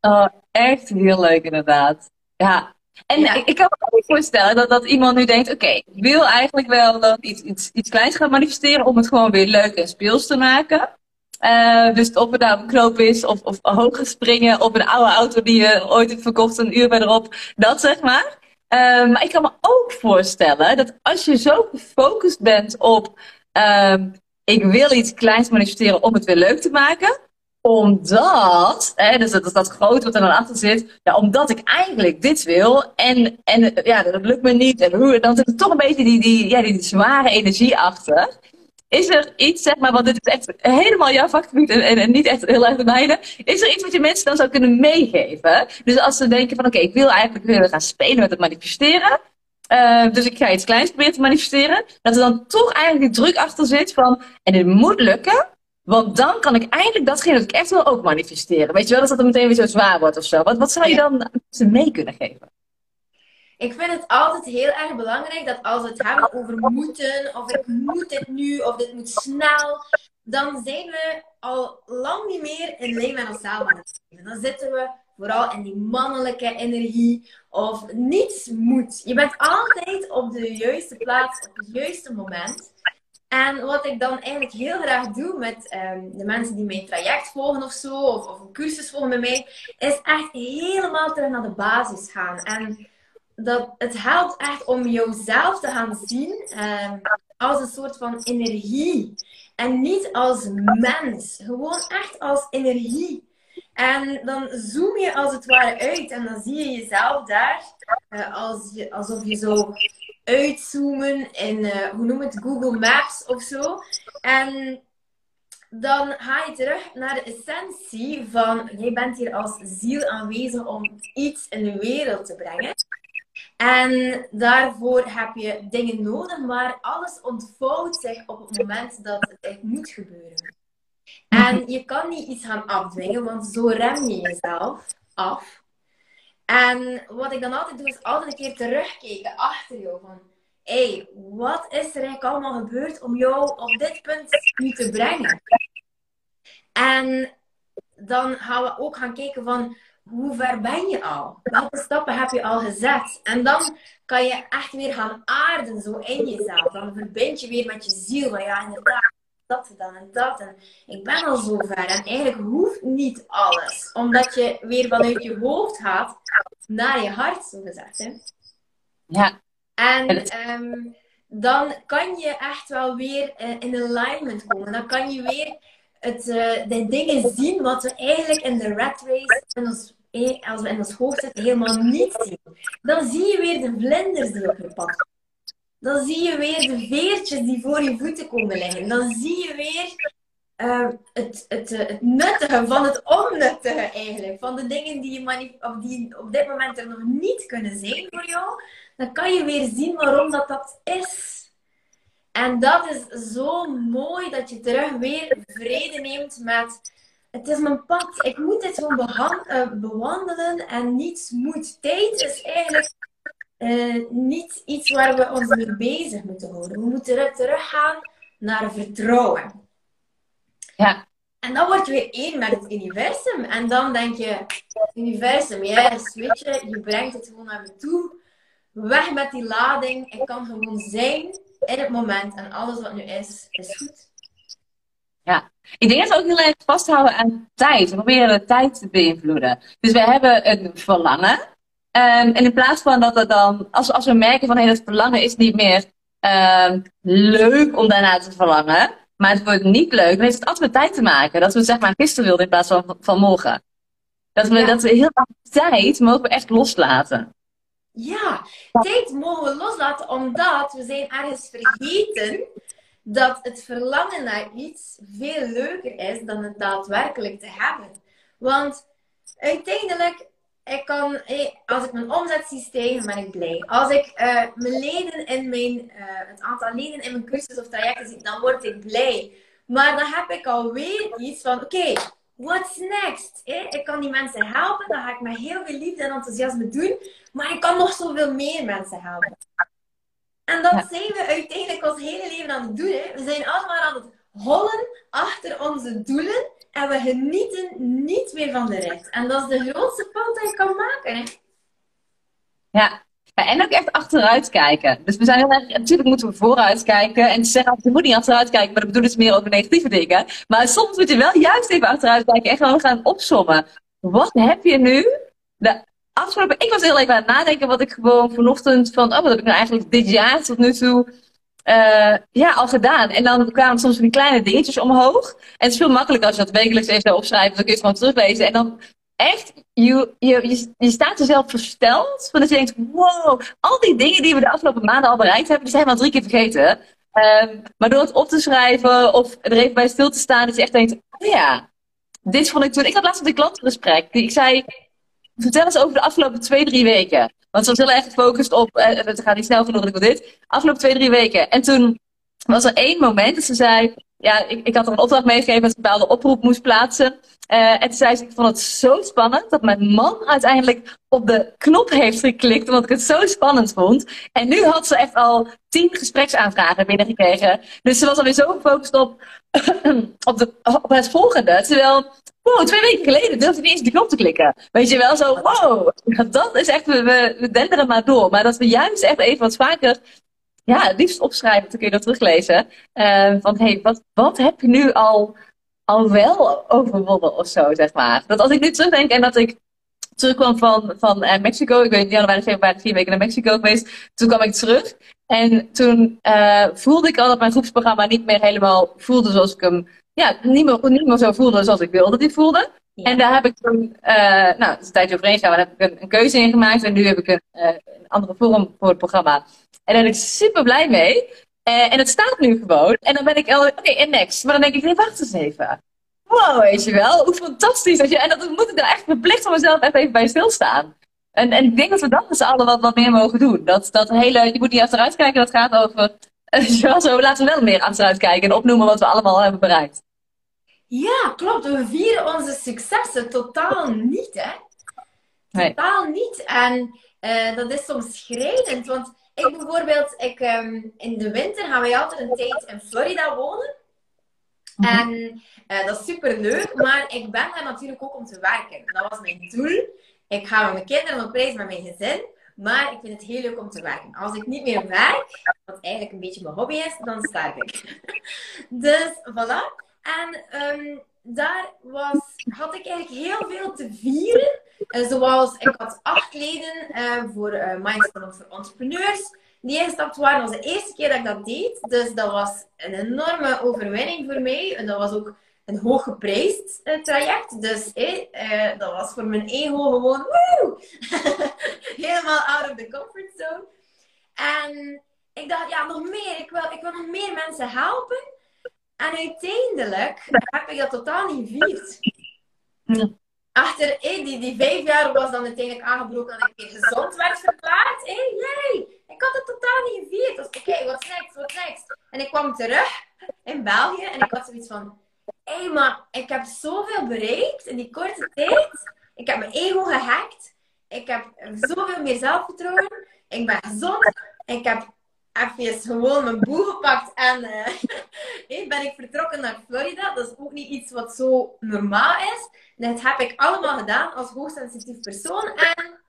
Oh, echt heel leuk, inderdaad. Ja, en ik, kan me ook voorstellen dat, dat iemand nu denkt: oké, ik wil eigenlijk wel iets, iets, iets kleins gaan manifesteren om het gewoon weer leuk en speels te maken. Uh, dus of het nou een knoop is, of, of hoger springen, of een oude auto die je ooit hebt verkocht, een uur verderop, dat zeg maar. Uh, maar ik kan me ook voorstellen dat als je zo gefocust bent op: uh, ik wil iets kleins manifesteren om het weer leuk te maken, omdat, hè, dus dat dat grote wat er dan achter zit, ja, omdat ik eigenlijk dit wil en, en ja, dat lukt me niet. En hoe, dan zit er toch een beetje die, die, ja, die zware energie achter. Is er iets, zeg maar, want dit is echt helemaal jouw vakgebied en, en, niet echt heel erg de mijne. Is er iets wat je mensen dan zou kunnen meegeven? Dus als ze denken van, oké, ik wil eigenlijk willen gaan spelen met het manifesteren. Uh, dus ik ga iets kleins proberen te manifesteren. Dat er dan toch eigenlijk die druk achter zit van, en dit moet lukken. Want dan kan ik eindelijk datgene dat ik echt wil ook manifesteren. Weet je wel, dat dat meteen weer zo zwaar wordt of zo. Wat, wat zou je dan ze mee kunnen geven? Ik vind het altijd heel erg belangrijk dat als we het hebben over moeten, of ik moet dit nu, of dit moet snel, dan zijn we al lang niet meer in lijn met onszelf aan het leven. Dan zitten we vooral in die mannelijke energie, of niets moet. Je bent altijd op de juiste plaats, op het juiste moment. En wat ik dan eigenlijk heel graag doe met ehm, de mensen die mijn traject volgen of zo, of, of, een cursus volgen met mij, is echt helemaal terug naar de basis gaan. En dat, het helpt echt om jouzelf te gaan zien um, als een soort van energie. En niet als mens, gewoon echt als energie. En dan zoom je als het ware uit en dan zie je jezelf daar uh, als alsof je zo uitzoomen in, uh, hoe noem het, Google Maps of zo. En dan ga je terug naar de essentie van, jij bent hier als ziel aanwezig om iets in de wereld te brengen. En daarvoor heb je dingen nodig, maar alles ontvouwt zich op het moment dat het moet gebeuren. En je kan niet iets gaan afdwingen, want zo rem je jezelf af. En wat ik dan altijd doe, is altijd een keer terugkijken achter jou. Van, hé, hey, wat is er eigenlijk allemaal gebeurd om jou op dit punt nu te brengen? En dan gaan we ook gaan kijken van, hoe ver ben je al? Welke stappen heb je al gezet? En dan kan je echt weer gaan aarden zo in jezelf. Dan verbind je weer met je ziel. Van ja, inderdaad, dat dan en dat. En ik ben al zo ver. En eigenlijk hoeft niet alles. Omdat je weer vanuit je hoofd gaat naar je hart, zo gezegd. Hè? Ja. En um, dan kan je echt wel weer uh, in alignment komen. Dan kan je weer het, uh, de dingen zien wat we eigenlijk in de rat race, in ons, eh, als we in ons hoofd zitten, helemaal niet zien. Dan zie je weer de vlinders die op je pad dan zie je weer de veertjes die voor je voeten komen liggen. Dan zie je weer uh, het, het, het nuttige van het onnuttige eigenlijk. Van de dingen die, je of die op dit moment er nog niet kunnen zijn voor jou. Dan kan je weer zien waarom dat, dat is. En dat is zo mooi dat je terug weer vrede neemt met... Het is mijn pad. Ik moet dit gewoon uh, bewandelen en niets moet. Tijd is eigenlijk uh, niet iets waar we ons mee bezig moeten houden. We moeten teruggaan naar vertrouwen. Ja. En dan word je weer één met het universum. En dan denk je, universum, yes, weet je, je brengt het gewoon naar me toe. Weg met die lading. Ik kan gewoon zijn in het moment. En alles wat nu is, is goed. Ja, ik denk dat we ook heel erg vasthouden aan tijd. We proberen de tijd te beïnvloeden. Dus we hebben een verlangen. Um, en in plaats van dat we dan, als, als we merken van hey, dat verlangen is niet meer um, leuk om daarna te verlangen, maar het wordt niet leuk, dan heeft het altijd met tijd te maken. Dat we zeg maar gisteren wilden in plaats van, van morgen. Dat we, dat we heel veel tijd mogen we echt loslaten. Ja, tijd mogen we loslaten omdat we zijn ergens vergeten dat het verlangen naar iets veel leuker is dan het daadwerkelijk te hebben. Want uiteindelijk, ik kan, als ik mijn omzet zie stijgen, ben ik blij. Als ik uh, mijn leden in mijn, uh, het aantal leden in mijn cursus of trajecten zie, dan word ik blij. Maar dan heb ik alweer iets van, oké, okay, what's next? Ik kan die mensen helpen, dan ga ik met heel veel liefde en enthousiasme doen. Maar ik kan nog zoveel meer mensen helpen. En dat zijn we uiteindelijk ons hele leven aan het doen. Hè. We zijn allemaal aan het hollen achter onze doelen. En we genieten niet meer van de rit. En dat is de grootste fout die je kan maken. Ja. en ook echt achteruit kijken. Dus we zijn heel erg, natuurlijk moeten we vooruit kijken. En ze zeggen je moet niet achteruit kijken, maar dat bedoelen ze meer over negatieve dingen. Maar soms moet je wel juist even achteruit kijken en gewoon gaan opsommen. Wat heb je nu de afgelopen, ik was heel even aan het nadenken wat ik gewoon vanochtend van, oh, wat heb ik nou eigenlijk dit jaar tot nu toe uh, ja, al gedaan. En dan kwamen soms die kleine dingetjes omhoog. En het is veel makkelijker als je dat wekelijks even opschrijft, dan kun je het gewoon teruglezen. En dan echt, je, je, je, staat er zelf versteld. Van dat je denkt, wow, al die dingen die we de afgelopen maanden al bereikt hebben, die zijn we al drie keer vergeten. Um, maar door het op te schrijven of er even bij stil te staan, dat je echt denkt, oh ja, dit vond ik toen. Ik had laatst een klantengesprek. Ik zei, Vertel eens over de afgelopen twee, drie weken. Want ze was heel erg gefocust op, uh, het gaat niet snel genoeg, ik wil dit. Afgelopen twee, drie weken. En toen was er één moment dat ze zei, ja, ik, ik had er een opdracht meegegeven dat ik een bepaalde oproep moest plaatsen. Uh, en toen zei ze, ik vond het zo spannend dat mijn man uiteindelijk op de knop heeft geklikt, omdat ik het zo spannend vond. En nu had ze echt al tien gespreksaanvragen binnengekregen. Dus ze was alweer zo gefocust op, op, de, op het volgende. Terwijl wow, twee weken geleden durfde niet eens de knop te klikken. Weet je wel, zo, wow, dat is echt, we, we denderen maar door. Maar dat we juist echt even wat vaker, ja, het liefst opschrijven, dan kun je dat teruglezen. Uh, van, hé, hey, wat, wat heb je nu al, al wel overwonnen of zo, zeg maar. Dat als ik nu terugdenk en dat ik terugkwam van, van uh, Mexico. Ik weet januari, februari, vier weken naar Mexico geweest. Toen kwam ik terug. En toen uh, voelde ik al dat mijn groepsprogramma niet meer helemaal voelde zoals ik hem ja, niet meer, niet meer zo voelde zoals ik wilde die voelde. En daar heb ik toen, uh, nou, het is een tijdje overheen gegaan, daar heb ik een, een, keuze in gemaakt. En nu heb ik een, uh, een andere vorm voor het programma. En daar ben ik super blij mee. Uh, en het staat nu gewoon. En dan ben ik, oké, okay, en next. Maar dan denk ik, nee, wacht eens even. Wow, weet je wel, hoe fantastisch. Dat je, en dat moet ik er echt verplicht van mezelf even bij stilstaan. En, en ik denk dat we dat met z'n allen wat, wat meer mogen doen. Dat, dat hele, je moet niet achteruit kijken, dat gaat over, zo, laten we wel meer achteruit kijken en opnoemen wat we allemaal hebben bereikt. Ja, klopt. We vieren onze successen totaal niet, hè? Totaal niet. En uh, dat is soms schrijnend. Want ik bijvoorbeeld, ik, um, in de winter gaan wij altijd een tijd in Florida wonen. Mhm. En uh, dat is super leuk, maar ik ben daar natuurlijk ook om te werken. Dat was mijn doel. Ik ga met mijn kinderen op reis met mijn gezin. Maar ik vind het heel leuk om te werken. Als ik niet meer werk, wat eigenlijk een beetje mijn hobby is, dan sterf ik. dus voilà. En um, daar was, had ik eigenlijk heel veel te vieren. Uh, zoals ik had acht leden uh, voor uh, Mindset voor Entrepreneurs. Die ingestapt waren. Dat was de eerste keer dat ik dat deed. Dus dat was een enorme overwinning voor mij. En dat was ook een hooggeprijsd traject. Dus dat was voor mijn ego gewoon woe! helemaal out of the comfort zone. En ik dacht, ja, nog meer. Ik wil, ik wil nog meer mensen helpen. En uiteindelijk heb ik dat totaal niet gevierd. Achter die, die vijf jaar was dan uiteindelijk aangebroken dat ik weer gezond werd verklaard. Hey, yay! Ik had het totaal niet gevierd. Dus oké, wat next, what's next? En ik kwam terug in België en ik had zoiets van... Hé, hey, maar ik heb zoveel bereikt in die korte tijd. Ik heb mijn ego gehackt. Ik heb zoveel meer zelfvertrouwen. Ik ben gezond. Ik heb even gewoon mijn boel gepakt en uh, ben ik vertrokken naar Florida. Dat is ook niet iets wat zo normaal is. Dat heb ik allemaal gedaan als hoogsensitief persoon. En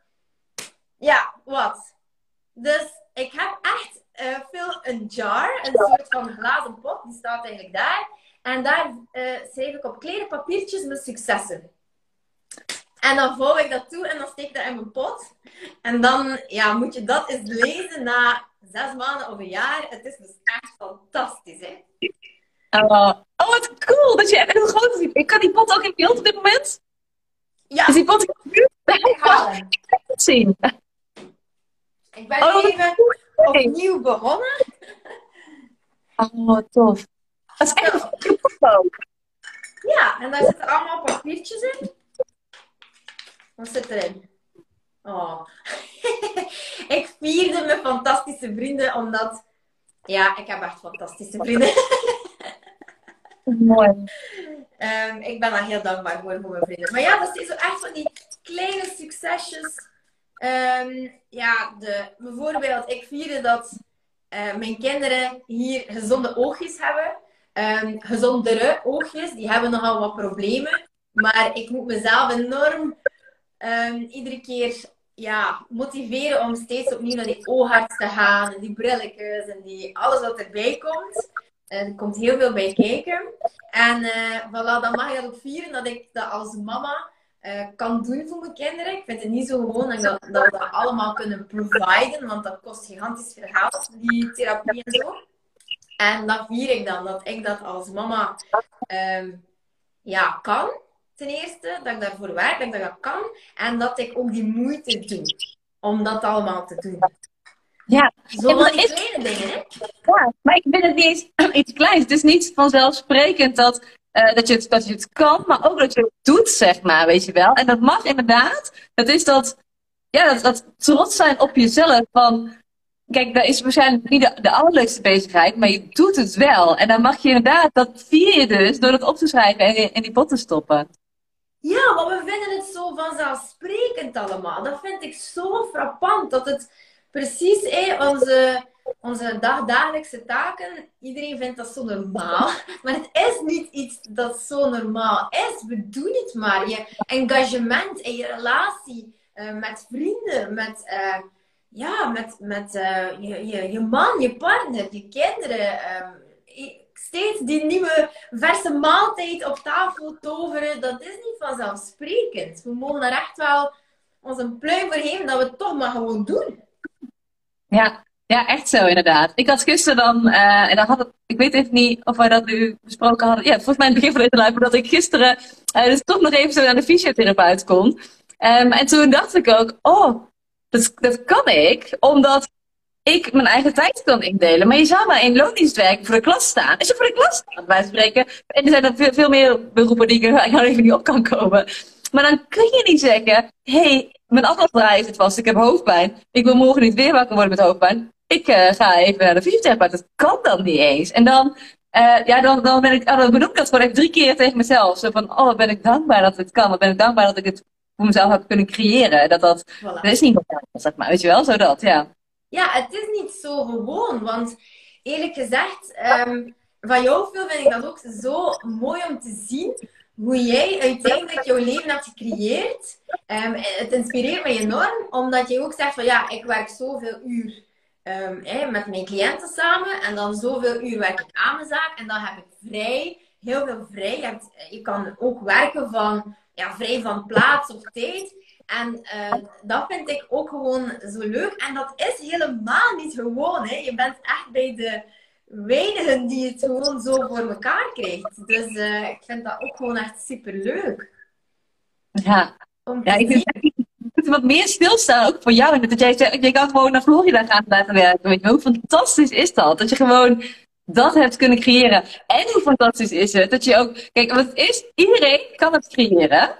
ja, wat? Dus ik heb echt uh, veel een jar, een soort van glazen pot, die staat eigenlijk daar. En daar uh, schrijf ik op kleine papiertjes mijn successen. En dan vouw ik dat toe en dan steek ik dat in mijn pot. En dan ja, moet je dat eens lezen na zes maanden of een jaar. Het is dus echt fantastisch, hè? Uh, oh, wat cool dat je echt groot is. Ik kan die pot ook in beeld op dit moment. Ja. Is die pot in beeld? Ik ga hem. zien. Ik ben oh, even opnieuw begonnen. Oh, tof. Dat is echt een foto. Ja, en daar zitten allemaal papiertjes in. Wat zit erin? Oh. ik vierde mijn fantastische vrienden, omdat... Ja, ik heb echt fantastische vrienden. Mooi. Um, ik ben daar heel dankbaar voor, voor mijn vrienden. Maar ja, dat is zo echt van die kleine succesjes. Um, ja, de, bijvoorbeeld, ik vierde dat uh, mijn kinderen hier gezonde oogjes hebben. Um, gezondere oogjes, die hebben nogal wat problemen. Maar ik moet mezelf enorm um, iedere keer ja, motiveren om steeds opnieuw naar die oogarts te gaan. En die brilletjes en die, alles wat erbij komt. Er komt heel veel bij kijken. En uh, voilà, dan mag ik dat ook vieren dat ik dat als mama uh, kan doen voor mijn kinderen. Ik vind het niet zo gewoon dat, dat, we dat allemaal kunnen providen, want dat kost gigantisch veel geld, die therapie en zo. En dat vier ik dan, dat ik dat als mama um, ja, kan ten eerste, dat ik daarvoor werk, dat ik dat kan. En dat ik ook die moeite doe om dat allemaal te doen. Ja, zo ja, die kleine dingen, hè? Ja, maar ik vind het niet eens iets kleins. Het is niet vanzelfsprekend dat, uh, dat, je het, dat je het kan, maar ook dat je het doet, zeg maar, weet je wel. En dat mag inderdaad. Dat is dat, ja, dat, dat trots zijn op jezelf. Van, kijk, dat is waarschijnlijk niet de, de allerleukste bezigheid, maar je doet het wel. En dan mag je inderdaad, dat vier je dus door het op te schrijven en in die pot te stoppen. Ja, maar we vinden het zo vanzelfsprekend allemaal. Dat vind ik zo frappant. Dat het precies eh, onze, onze dagdagelijkse taken, iedereen vindt dat zo normaal. Maar het is niet iets dat zo normaal is. We doen het maar. Je engagement en je relatie uh, met vrienden, met, uh, ja, met, met uh, je, je, je man, je partner, je kinderen. Ehm, steeds die nieuwe verse maaltijd op tafel toveren, dat is niet vanzelfsprekend. We mogen er echt wel ons een pluim voor geven dat we het toch maar gewoon doen. Ja, ja, echt zo inderdaad. Ik had gisteren dan, uh, en dan had ik weet even niet of wij dat nu besproken hadden. Ja, volgens mij in het begin van deze live, dat ik gisteren uh, dus toch nog even zo naar de fysiotherapeut kon. Um, en toen dacht ik ook, oh, dat, dat kan ik, omdat ik mijn eigen tijd kan indelen. Maar je zou maar in loondienst werken voor de klas staan. Als je voor de klas staat, bij spreken. En er zijn er veel, veel meer beroepen die ik nou even niet op kan komen. Maar dan kun je niet zeggen, hé, hey, mijn afvaldraai zit vast, ik heb hoofdpijn. Ik wil morgen niet weer wakker worden met hoofdpijn. Ik uh, ga even naar de fysiotherapeut. Dat kan dan niet eens. En dan, uh, ja, dan, dan ben ik, oh, dan benoem ik dat gewoon even drie keer tegen mezelf. Zo van, oh, wat ben ik dankbaar dat het kan. Wat ben ik dankbaar dat ik het voor mezelf heb kunnen creëren. Dat dat, voilà. dat is niet wat zeg maar. Weet je wel, zo dat, ja ja, het is niet zo gewoon. Want eerlijk gezegd, um, van jou veel vind ik dat ook zo mooi om te zien hoe jij uiteindelijk jouw leven hebt gecreëerd. Um, het inspireert me enorm, omdat je ook zegt van ja, ik werk zoveel uur um, met mijn cliënten samen en dan zoveel uur werk ik aan mijn zaak en dan heb ik vrij, heel veel vrij. Je, je kan ook werken van ja, vrij van plaats of tijd. En uh, dat vind ik ook gewoon zo leuk. En dat is helemaal niet gewoon. Hè. Je bent echt bij de weinigen die het gewoon zo voor elkaar krijgt. Dus uh, ik vind dat ook gewoon echt super leuk. Ja, ja ik vind het wat meer stilstaan ook voor jou. Dat jij zegt, je kan gewoon naar Florida gaan laten werken. Weet je, hoe fantastisch is dat? Dat je gewoon dat hebt kunnen creëren. En hoe fantastisch is het dat je ook... Kijk, wat is, iedereen kan het creëren.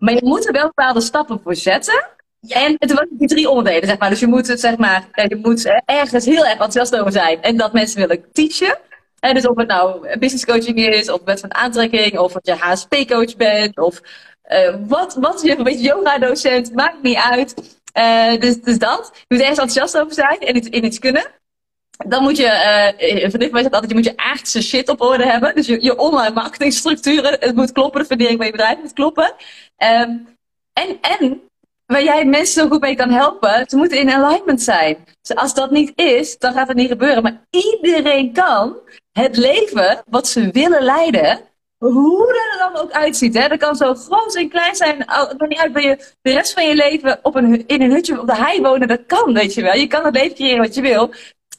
Maar je moet er wel bepaalde stappen voor zetten. En het wordt die drie onderdelen, zeg maar. Dus je moet het, zeg maar, je moet ergens heel erg enthousiast over zijn. En dat mensen willen teachen. En dus of het nou business coaching is, of wet van aantrekking, of dat je HSP-coach bent, of uh, wat, wat je, een yoga-docent, maakt niet uit. Uh, dus, dus dat. Je moet ergens enthousiast over zijn en iets, in iets kunnen. Dan moet je, uh, van dit zegt altijd, je moet je aardse shit op orde hebben. Dus je, je online marketingstructuren, het moet kloppen, de fundering van je bedrijf moet kloppen. Um, en, en waar jij mensen zo goed mee kan helpen, ze moeten in alignment zijn. Dus als dat niet is, dan gaat het niet gebeuren. Maar iedereen kan het leven wat ze willen leiden, hoe dat er dan ook uitziet. Hè? Dat kan zo groot en klein zijn. Het maakt niet uit, ben je de rest van je leven op een, in een hutje op de hei wonen. Dat kan, weet je wel. Je kan het leven creëren wat je wil.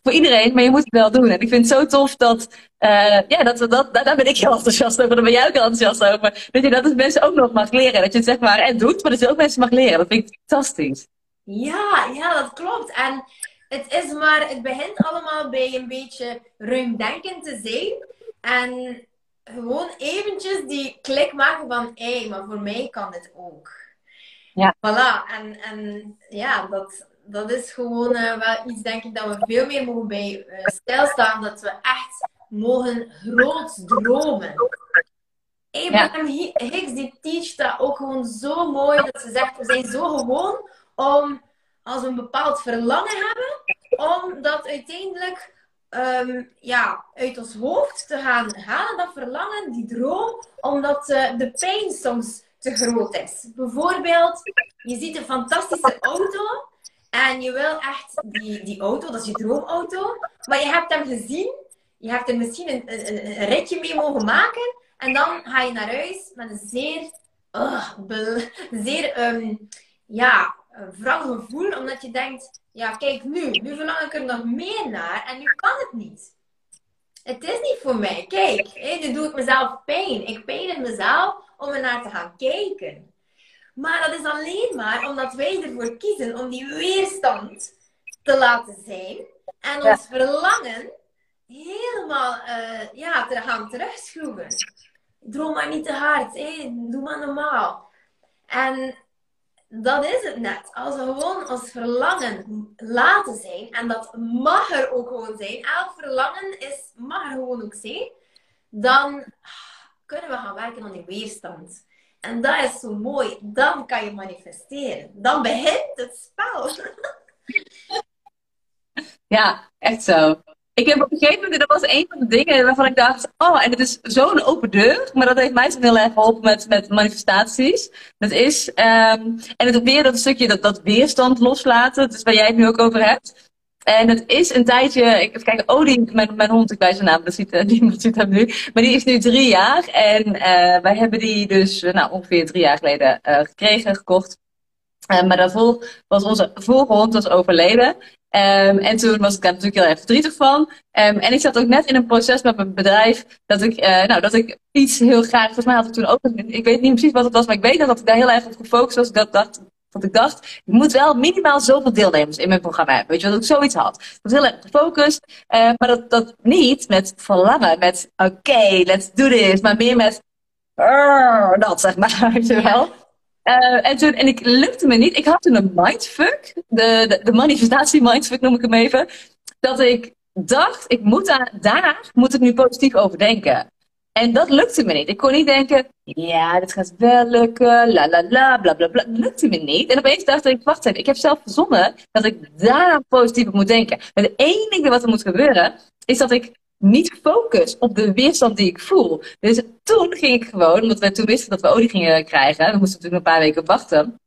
Voor iedereen, maar je moet het wel doen. En ik vind het zo tof dat, uh, ja, dat, dat, daar ben ik heel enthousiast over. Daar ben jij ook enthousiast over. Dat je dat het mensen ook nog mag leren. Dat je het zeg maar en doet, maar dat je ook mensen mag leren. Dat vind ik fantastisch. Ja, ja, dat klopt. En het is maar, het begint allemaal bij een beetje ruimdenkend te zijn. En gewoon eventjes die klik maken van, hé, hey, maar voor mij kan dit ook. Ja. Voilà. En, en ja, dat, dat is gewoon uh, wel iets, denk ik, dat we veel meer mogen bij uh, stilstaan. Dat we echt mogen groot dromen. Abraham ja. Hicks die teacht dat ook gewoon zo mooi. Dat ze zegt, we zijn zo gewoon om, als we een bepaald verlangen hebben, om dat uiteindelijk um, ja, uit ons hoofd te gaan halen, dat verlangen, die droom, omdat uh, de pijn soms te groot is. Bijvoorbeeld, je ziet een fantastische auto en je wil echt die, die auto, dat is je droomauto, maar je hebt hem gezien, je hebt er misschien een, ritje mee mogen maken en dan ga je naar huis met een zeer, uh, zeer um, ja, wrang gevoel, omdat je denkt, ja, kijk nu, nu verlang ik er nog meer naar en nu kan het niet. Het is niet voor mij. Kijk, hé, nu doe ik mezelf pijn. Ik pijn het mezelf om er naar te gaan kijken. Maar dat is alleen maar omdat wij ervoor kiezen om die weerstand te laten zijn en ons verlangen helemaal uh, ja, te gaan terugschroeven. Droom maar niet te hard, hé, doe maar normaal. En dat is het net. Als we gewoon ons verlangen laten zijn, en dat mag er ook gewoon zijn, elk verlangen is, mag er gewoon ook zijn, dan kunnen we gaan werken aan die weerstand. En dat is zo mooi. Dan kan je manifesteren. Dan begint het spel. Ja, echt zo. Ik heb op een gegeven moment, dat was een van de dingen waarvan ik dacht, oh, en het is zo'n open deur, maar dat heeft mij zo heel erg geholpen met, met manifestaties. Dat is, um, en het weer dat stukje, dat, dat weerstand loslaten, is waar jij het nu ook over hebt. En het is een tijdje, ik kijken, Odin, mijn, mijn hond, ik bij zijn naam, dat ziet uh, niemand ziet hem nu. Maar die is nu drie jaar en uh, wij hebben die dus uh, nou, ongeveer drie jaar geleden gekregen, gekocht. maar daarvoor was onze vorige hond was overleden. Um, en toen was ik daar natuurlijk heel erg verdrietig van. Um, en ik zat ook net in een proces met mijn bedrijf dat ik, nou, dat ik iets heel graag, volgens mij had ik toen ook, ik weet niet precies wat het was, maar ik weet dat ik daar heel erg op gefocust was. Dat, dat, dat ik dacht, ik moet wel minimaal zoveel deelnemers in mijn programma hebben. Weet je, dat ik zoiets had. Ik was heel erg gefocust, uh, maar dat, dat niet met verlangen, met oké, let's do this, maar meer met dat zeg maar, wel. Uh, en, toen, en ik lukte me niet. Ik had toen een mindfuck. De, de, de manifestatie mindfuck noem ik hem even. Dat ik dacht, ik moet daar, daar moet ik nu positief over denken. En dat lukte me niet. Ik kon niet denken, ja, dit gaat wel lukken, la la la, bla bla bla. Dat lukte me niet. En opeens dacht ik, wacht even, ik heb zelf verzonnen dat ik daar positief op moet denken. Maar het enige wat er moet gebeuren, is dat ik niet focus op de weerstand die ik voel. Dus toen ging ik gewoon, omdat we toen wisten dat we olie gingen krijgen, we moesten natuurlijk een paar weken wachten.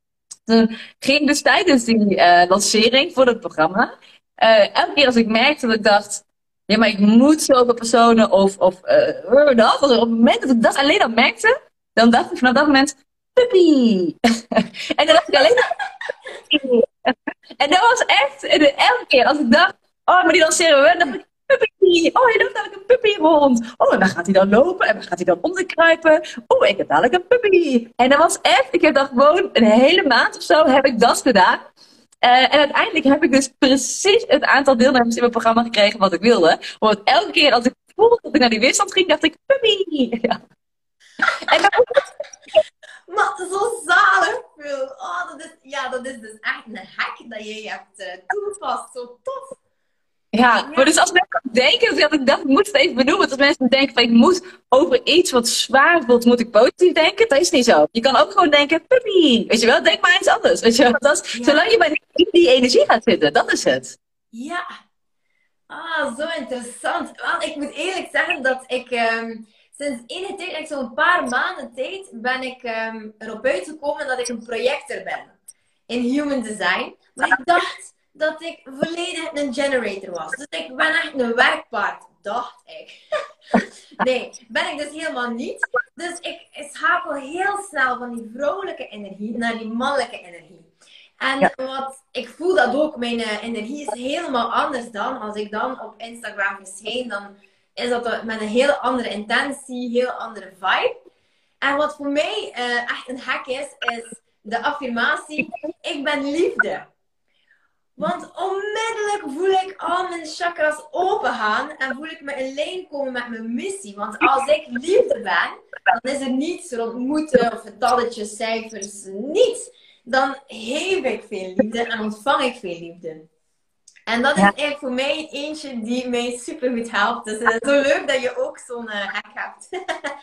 Toen ging ik dus tijdens die uh, lancering voor het programma, uh, elke keer als ik merkte dat ik dacht, ja, maar ik moet zoveel personen of, of uh, dat, op het moment dat ik dat alleen al merkte, dan dacht ik vanaf dat moment, puppy. en dan dacht ik alleen En dat was echt, elke keer als ik dacht, oh, maar die lanceren we, dan dacht ik, puppy. Oh, je loopt dadelijk een puppy rond. Oh, en dan gaat hij dan lopen en dan gaat hij dan onderkruipen. Oh, ik heb dadelijk een puppy. En dat was echt, ik heb dan gewoon een hele maand of zo heb ik dat gedaan. Uh, en uiteindelijk heb ik dus precies het aantal deelnemers in mijn programma gekregen wat ik wilde. Want elke keer als ik voelde dat ik naar die weerstand ging, dacht ik, puppy. Ja. En dan... Maar zo zalig, Oh, dat is, ja, dat is dus echt een hack dat jij hebt uh, toegepast. Zo tof. Ja, maar dus als mensen denken, dat ik dacht, ik moet het even benoemen. Als mensen denken van ik moet over iets wat zwaar voelt, moet ik positief denken. Dat is niet zo. Je kan ook gewoon denken, puppy. Weet je wel, denk maar iets anders. Weet je wel? Dat is, Zolang je bij die, die energie gaat zitten, dat is het. Ja. Ah, zo interessant. Want ik moet eerlijk zeggen dat ik ehm, sinds enige tijd, like zo'n paar maanden tijd, ben ik um, erop uitgekomen dat ik een projector ben in human design. Maar ik dacht dat ik volledig een generator was. Dus ik ben echt een werkpaard, dacht ik. nee, ben ik dus helemaal niet. Dus ik schakel heel snel van die vrouwelijke energie naar die mannelijke energie. En wat, ik voel dat ook, mijn uh, energie is helemaal anders dan als ik dan op Instagram verschijn. Dan is dat met een heel andere intentie, heel andere vibe. En wat voor mij uh, echt een hack is, is de affirmatie: Ik ben liefde. Want onmiddellijk voel ik al mijn chakras open gaan en voel ik me in lijn komen met mijn missie. Want als ik liefde ben, dan is er niets rond moeten of getalletjes, cijfers, niets. Dan geef ik veel liefde en ontvang ik veel liefde. En dat is eigenlijk voor mij eentje die mij super goed helpt. Dus het is zo leuk dat je ook zo'n uh, hack hebt.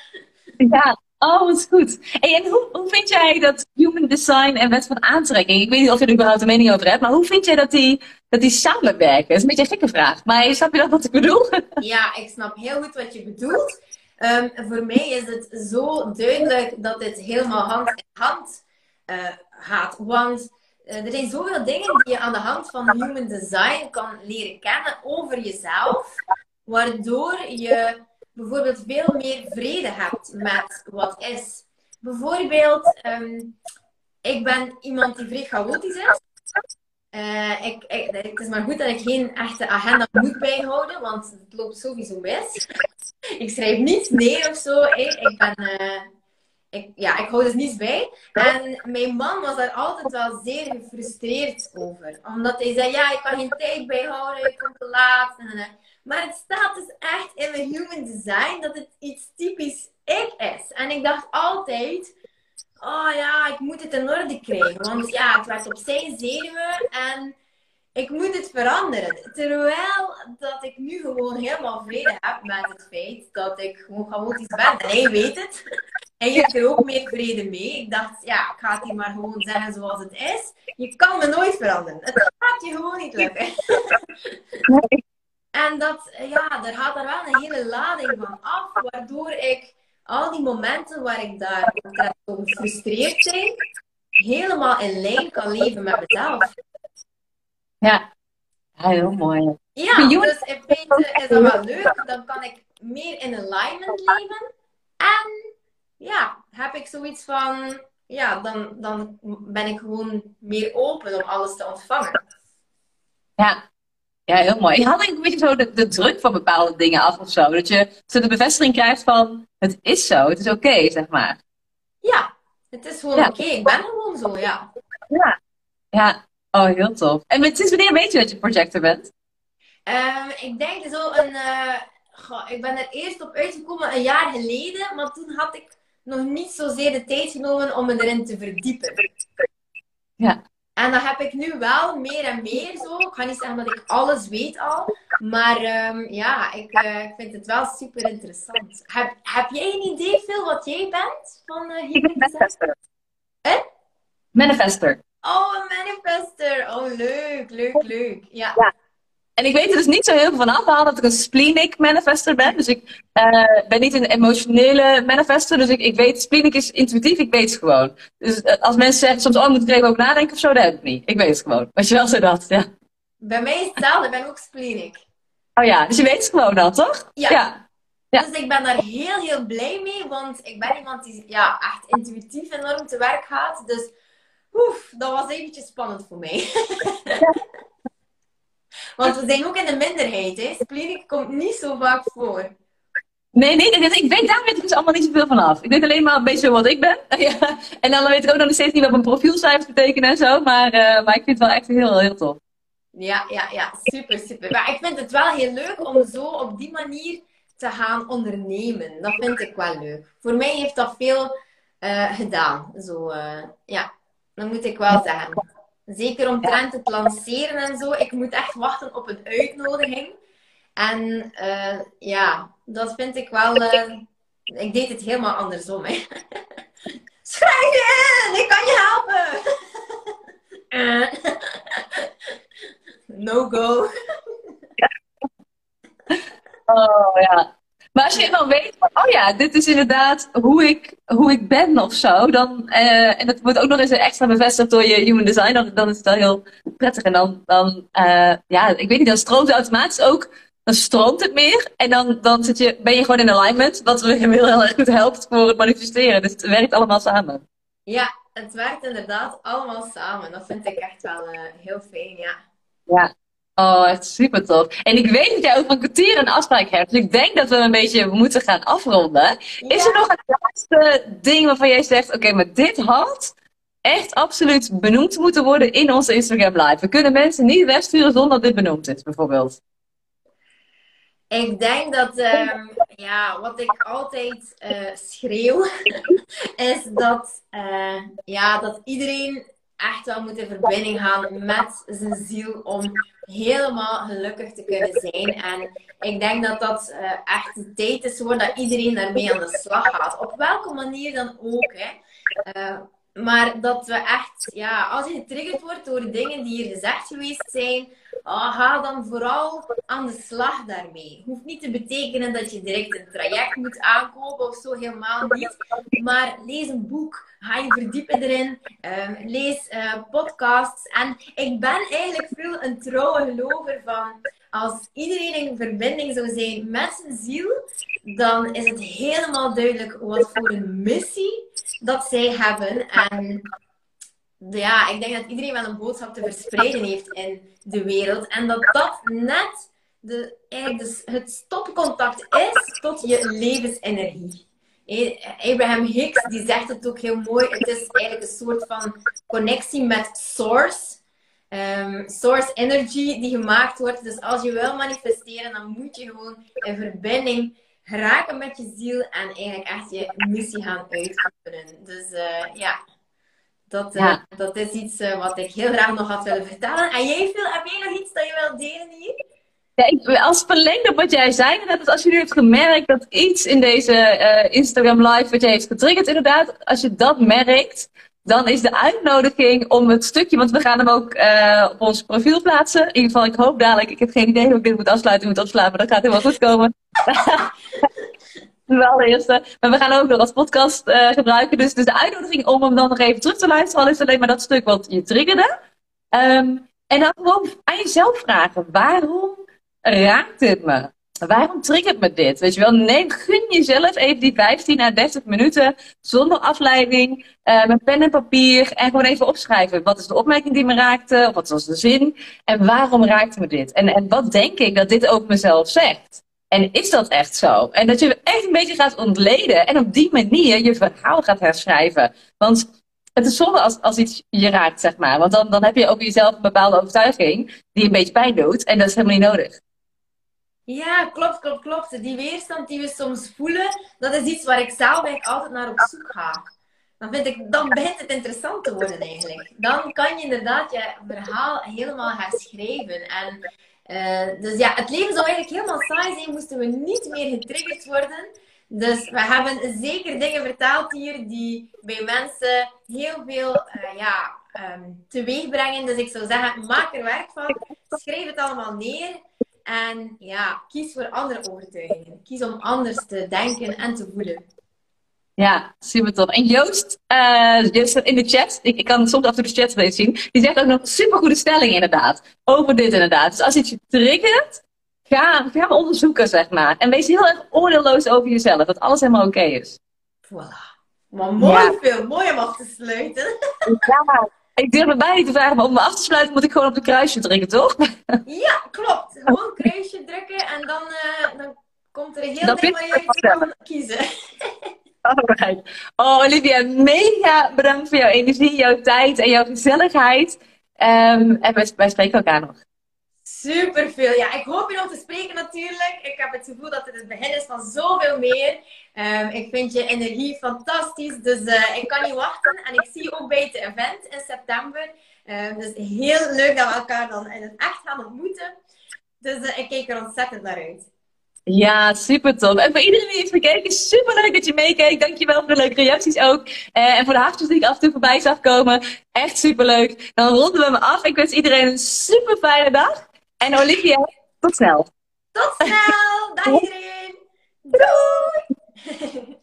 ja, Oh, wat goed. en hoe, hoe vind jij dat human design en wet van aantrekking, ik weet niet of je er überhaupt een mening over hebt, maar hoe vind jij dat die, dat die samenwerken? Dat is een beetje een gekke vraag, maar snap je dat wat ik bedoel? Ja, ik snap heel goed wat je bedoelt. Um, voor mij is het zo duidelijk dat dit helemaal hand in hand uh, gaat. Want uh, er zijn zoveel dingen die je aan de hand van human design kan leren kennen over jezelf, waardoor je bijvoorbeeld veel meer vrede hebt met wat is. Bijvoorbeeld, ehm, ik ben iemand die vrij chaotisch is. Uh, ik, ik, het is maar goed dat ik geen echte agenda moet bijhouden, want het loopt sowieso mis. ik schrijf niets neer of zo. Ik ben, uh, ik, ja, ik hou dus niets bij. En mijn man was daar altijd wel zeer gefrustreerd over. Omdat hij zei, ja, ik kan geen tijd bijhouden, ik kom te laat. En, maar het staat dus echt in mijn human design dat het iets typisch ik is. En ik dacht altijd, oh ja, ik moet het in orde krijgen. Want ja, het werd op zijn zenuwen en ik moet het veranderen. Terwijl dat ik nu gewoon helemaal vrede heb met het feit dat ik gewoon chaotisch ben. En hij weet het. Je hebt er ook meer vrede mee. Ik dacht, ja, ik ga het hier maar gewoon zeggen zoals het is. Je kan me nooit veranderen. Het gaat je gewoon niet lukken. En dat, ja, daar gaat er wel een hele lading van af, waardoor ik al die momenten waar ik daar zo gefrustreerd ben, helemaal in lijn kan leven met mezelf. Ja, heel mooi. Ja, dus in feite is dat wel leuk. Dan kan ik meer in alignment leven. En ja, heb ik zoiets van, ja, dan, dan ben ik gewoon meer open om alles te ontvangen. Ja, ja, heel mooi. Je haalt een beetje zo de, druk van bepaalde dingen af of zo. Dat je zo de bevestiging krijgt van het is zo, het is oké, zeg maar. Ja, het is gewoon oké. Ik ben gewoon zo, ja. Ja. Ja, oh, heel tof. En sinds wanneer weet je dat je projector bent? Um, ik denk zo een... Uh, ik ben er eerst op uitgekomen een jaar geleden, maar toen had ik nog niet zozeer de tijd genomen om me erin te verdiepen. Ja. En dat heb ik nu wel meer en meer zo. Ik ga niet zeggen dat ik alles weet al. Maar um, ja, ik, uh, ik, vind het wel super interessant. Heb, heb jij een idee, veel wat jij bent van uh, Ik ben manifester. Eh? Manifester. Oh, een manifester. Oh, leuk, leuk, leuk. Ja. ja. En ik weet er dus niet zo heel veel van af, behalve dat ik een splenic manifester ben. Dus ik uh, ben niet een emotionele manifester. Dus ik, ik weet, splenic is intuïtief, ik weet het gewoon. Dus uh, als mensen zeggen soms, oh, moet ik er even over nadenken of zo, dat heb ik niet. Ik weet het gewoon. Weet je wel zo dat, ja. Bij mij is hetzelfde, ik ben ook splenic. Oh ja, dus je weet het gewoon dan, toch? Ja. ja. ja. Dus ik ben daar heel, heel blij mee, want ik ben iemand die ja, echt intuïtief enorm te werk gaat. Dus oef, dat was eventjes spannend voor mij. Ja. Want we zijn ook in de minderheid, hè. Splenic komt niet zo vaak voor. Nee, nee, ik weet, daar weet ik dus allemaal niet zoveel van af. Ik weet alleen maar een beetje wat ik ben. ja. En dan weet ik ook nog steeds niet wat mijn profielcijfers betekenen en zo. Maar, uh, maar ik vind het wel echt heel, heel tof. Ja, ja, ja. Super, super. Maar ik vind het wel heel leuk om zo op die manier te gaan ondernemen. Dat vind ik wel leuk. Voor mij heeft dat veel uh, gedaan. Zo, uh, ja, dat moet ik wel zeggen. Zeker omtrent het lanceren en zo. Ik moet echt wachten op een uitnodiging. En uh, ja, dat vind ik wel. Uh, ik deed het helemaal andersom. Hè. Schrijf je in! Ik kan je helpen! No go. weet van, oh ja, dit is inderdaad hoe ik, hoe ik ben of zo. Dan, uh, en dat wordt ook nog eens extra bevestigd door je human design. Dan, dan is het wel heel prettig. En dan, dan uh, ja, ik weet niet, dan stroomt het automatisch ook. Dan stroomt het meer. En dan, dan zit je, ben je gewoon in alignment. Wat heel, heel erg goed helpt voor het manifesteren. Dus het werkt allemaal samen. Ja, het werkt inderdaad allemaal samen. Dat vind ik echt wel uh, heel fijn, ja. Ja, Oh, echt super tof. En ik weet dat jij ook van kwartier een afspraak hebt. Dus ik denk dat we een beetje moeten gaan afronden. Is er nog een laatste ding waarvan jij zegt: oké, maar dit had echt absoluut benoemd moeten worden in onze Instagram Live? We kunnen mensen niet wegsturen zonder dat dit benoemd is, bijvoorbeeld. Ik denk dat, uh, ja, wat ik altijd uh, schreeuw, is dat, uh, ja, dat iedereen echt wel moet in verbinding gaan met zijn ziel om helemaal gelukkig te kunnen zijn. En ik denk dat dat uh, echt de tijd is voor dat iedereen daarmee aan de slag gaat. Op welke manier dan ook. Hè. Uh, maar dat we echt, ja, als je getriggerd wordt door dingen die hier gezegd geweest zijn, oh, ga dan vooral aan de slag daarmee. Hoeft niet te betekenen dat je direct een traject moet aankopen of zo, helemaal niet. Maar lees een boek, ga je verdiepen erin, um, lees uh, podcasts. En ik ben eigenlijk veel een trouwe gelover van als iedereen in verbinding zou zijn met zijn ziel, dan is het helemaal duidelijk wat voor een missie dat zij hebben. En ja, ik denk dat iedereen wel een boodschap te verspreiden heeft in de wereld. En dat dat net de, eigenlijk dus het stopcontact is tot je levensenergie. Abraham Hicks die zegt het ook heel mooi. Het is eigenlijk een soort van connectie met source. Um, source energy die gemaakt wordt. Dus als je wil manifesteren, dan moet je gewoon in verbinding geraken met je ziel en eigenlijk echt je missie gaan uitoefenen. Dus uh, ja, dat, uh, dat is iets uh, wat ik heel graag nog had willen vertellen. En jij, Phil, heb jij nog iets dat je wilt delen hier? Ja, ik, als verlengde op wat jij zei, dat als je nu hebt gemerkt dat iets in deze Instagram live wat jij heeft getriggerd, inderdaad, als je dat merkt, dan is de uitnodiging om het stukje, want we gaan hem ook uh, op ons profiel plaatsen. In ieder geval, ik hoop dadelijk, ik heb geen idee hoe ik dit moet afsluiten, moet opslaan, maar dat gaat helemaal goed komen. de allereerste. Maar we gaan ook nog als podcast uh, gebruiken. Dus, dus de uitnodiging om hem dan nog even terug te luisteren, al is alleen maar dat stuk wat je triggerde. Um, en dan gewoon aan jezelf vragen, waarom raakt dit me? Waarom triggert me dit? Weet je wel, neem, gun jezelf even die 15 à 30 minuten zonder afleiding, uh, met pen en papier en gewoon even opschrijven. Wat is de opmerking die me raakte? Of wat was de zin? En waarom raakte me dit? En, en wat denk ik dat dit ook mezelf zegt? En is dat echt zo? En dat je echt een beetje gaat ontleden en op die manier je verhaal gaat herschrijven. Want het is zonde als, als iets je raakt, zeg maar. Want dan, dan heb je over jezelf een bepaalde overtuiging die een beetje pijn doet. En dat is helemaal niet nodig. Ja, klopt, klopt, klopt. Die weerstand die we soms voelen, dat is iets waar ik zelf eigenlijk altijd naar op zoek ga. Dan, vind ik, dan begint het interessant te worden eigenlijk. Dan kan je inderdaad je verhaal helemaal herschrijven. En, uh, dus ja, het leven zou eigenlijk helemaal saai zijn, moesten we niet meer getriggerd worden. Dus we hebben zeker dingen verteld hier die bij mensen heel veel uh, ja, um, teweeg brengen. Dus ik zou zeggen, maak er werk van. Schrijf het allemaal neer. En ja, kies voor andere overtuigingen. Kies om anders te denken en te voelen. Ja, super tof. En Joost, uh, Joost in de chat, ik, ik kan soms achter de chat zien, die zegt ook nog super goede stelling inderdaad. Over dit inderdaad. Dus als iets je triggert, ga, ga onderzoeken zeg maar. En wees heel erg oordeelloos over jezelf, dat alles helemaal oké is. Voilà. Maar mooi ja. veel, mooi om af te sluiten. Ja, ik durf me bijna niet te vragen, maar om me af te sluiten moet ik gewoon op de kruisje drukken, toch? Ja, klopt. Gewoon kruisje drukken en dan, uh, dan komt er een heel ding waar je kan kiezen. Alright. Oh, Olivia, mega bedankt voor jouw energie, jouw tijd en jouw gezelligheid. Um, en wij, spreken elkaar nog. Super veel. Ja, ik hoop je nog te spreken natuurlijk. Ik heb het gevoel dat het het begin is van zoveel meer. Um, ik vind je energie fantastisch. Dus uh, ik kan niet wachten. En ik zie je ook bij het event in september. Um, dus heel leuk dat we elkaar dan in het echt gaan ontmoeten. Dus uh, ik kijk er ontzettend naar uit. Ja, super tof. En voor iedereen die heeft gekeken, super leuk dat je meekeek. Dankjewel voor de leuke reacties ook. Uh, en voor de hartjes die ik af en toe voorbij zag komen. Echt super leuk. Dan ronden we hem af. Ik wens iedereen een super fijne dag. En Olivia, tot snel. Tot snel. Dag iedereen. Doei!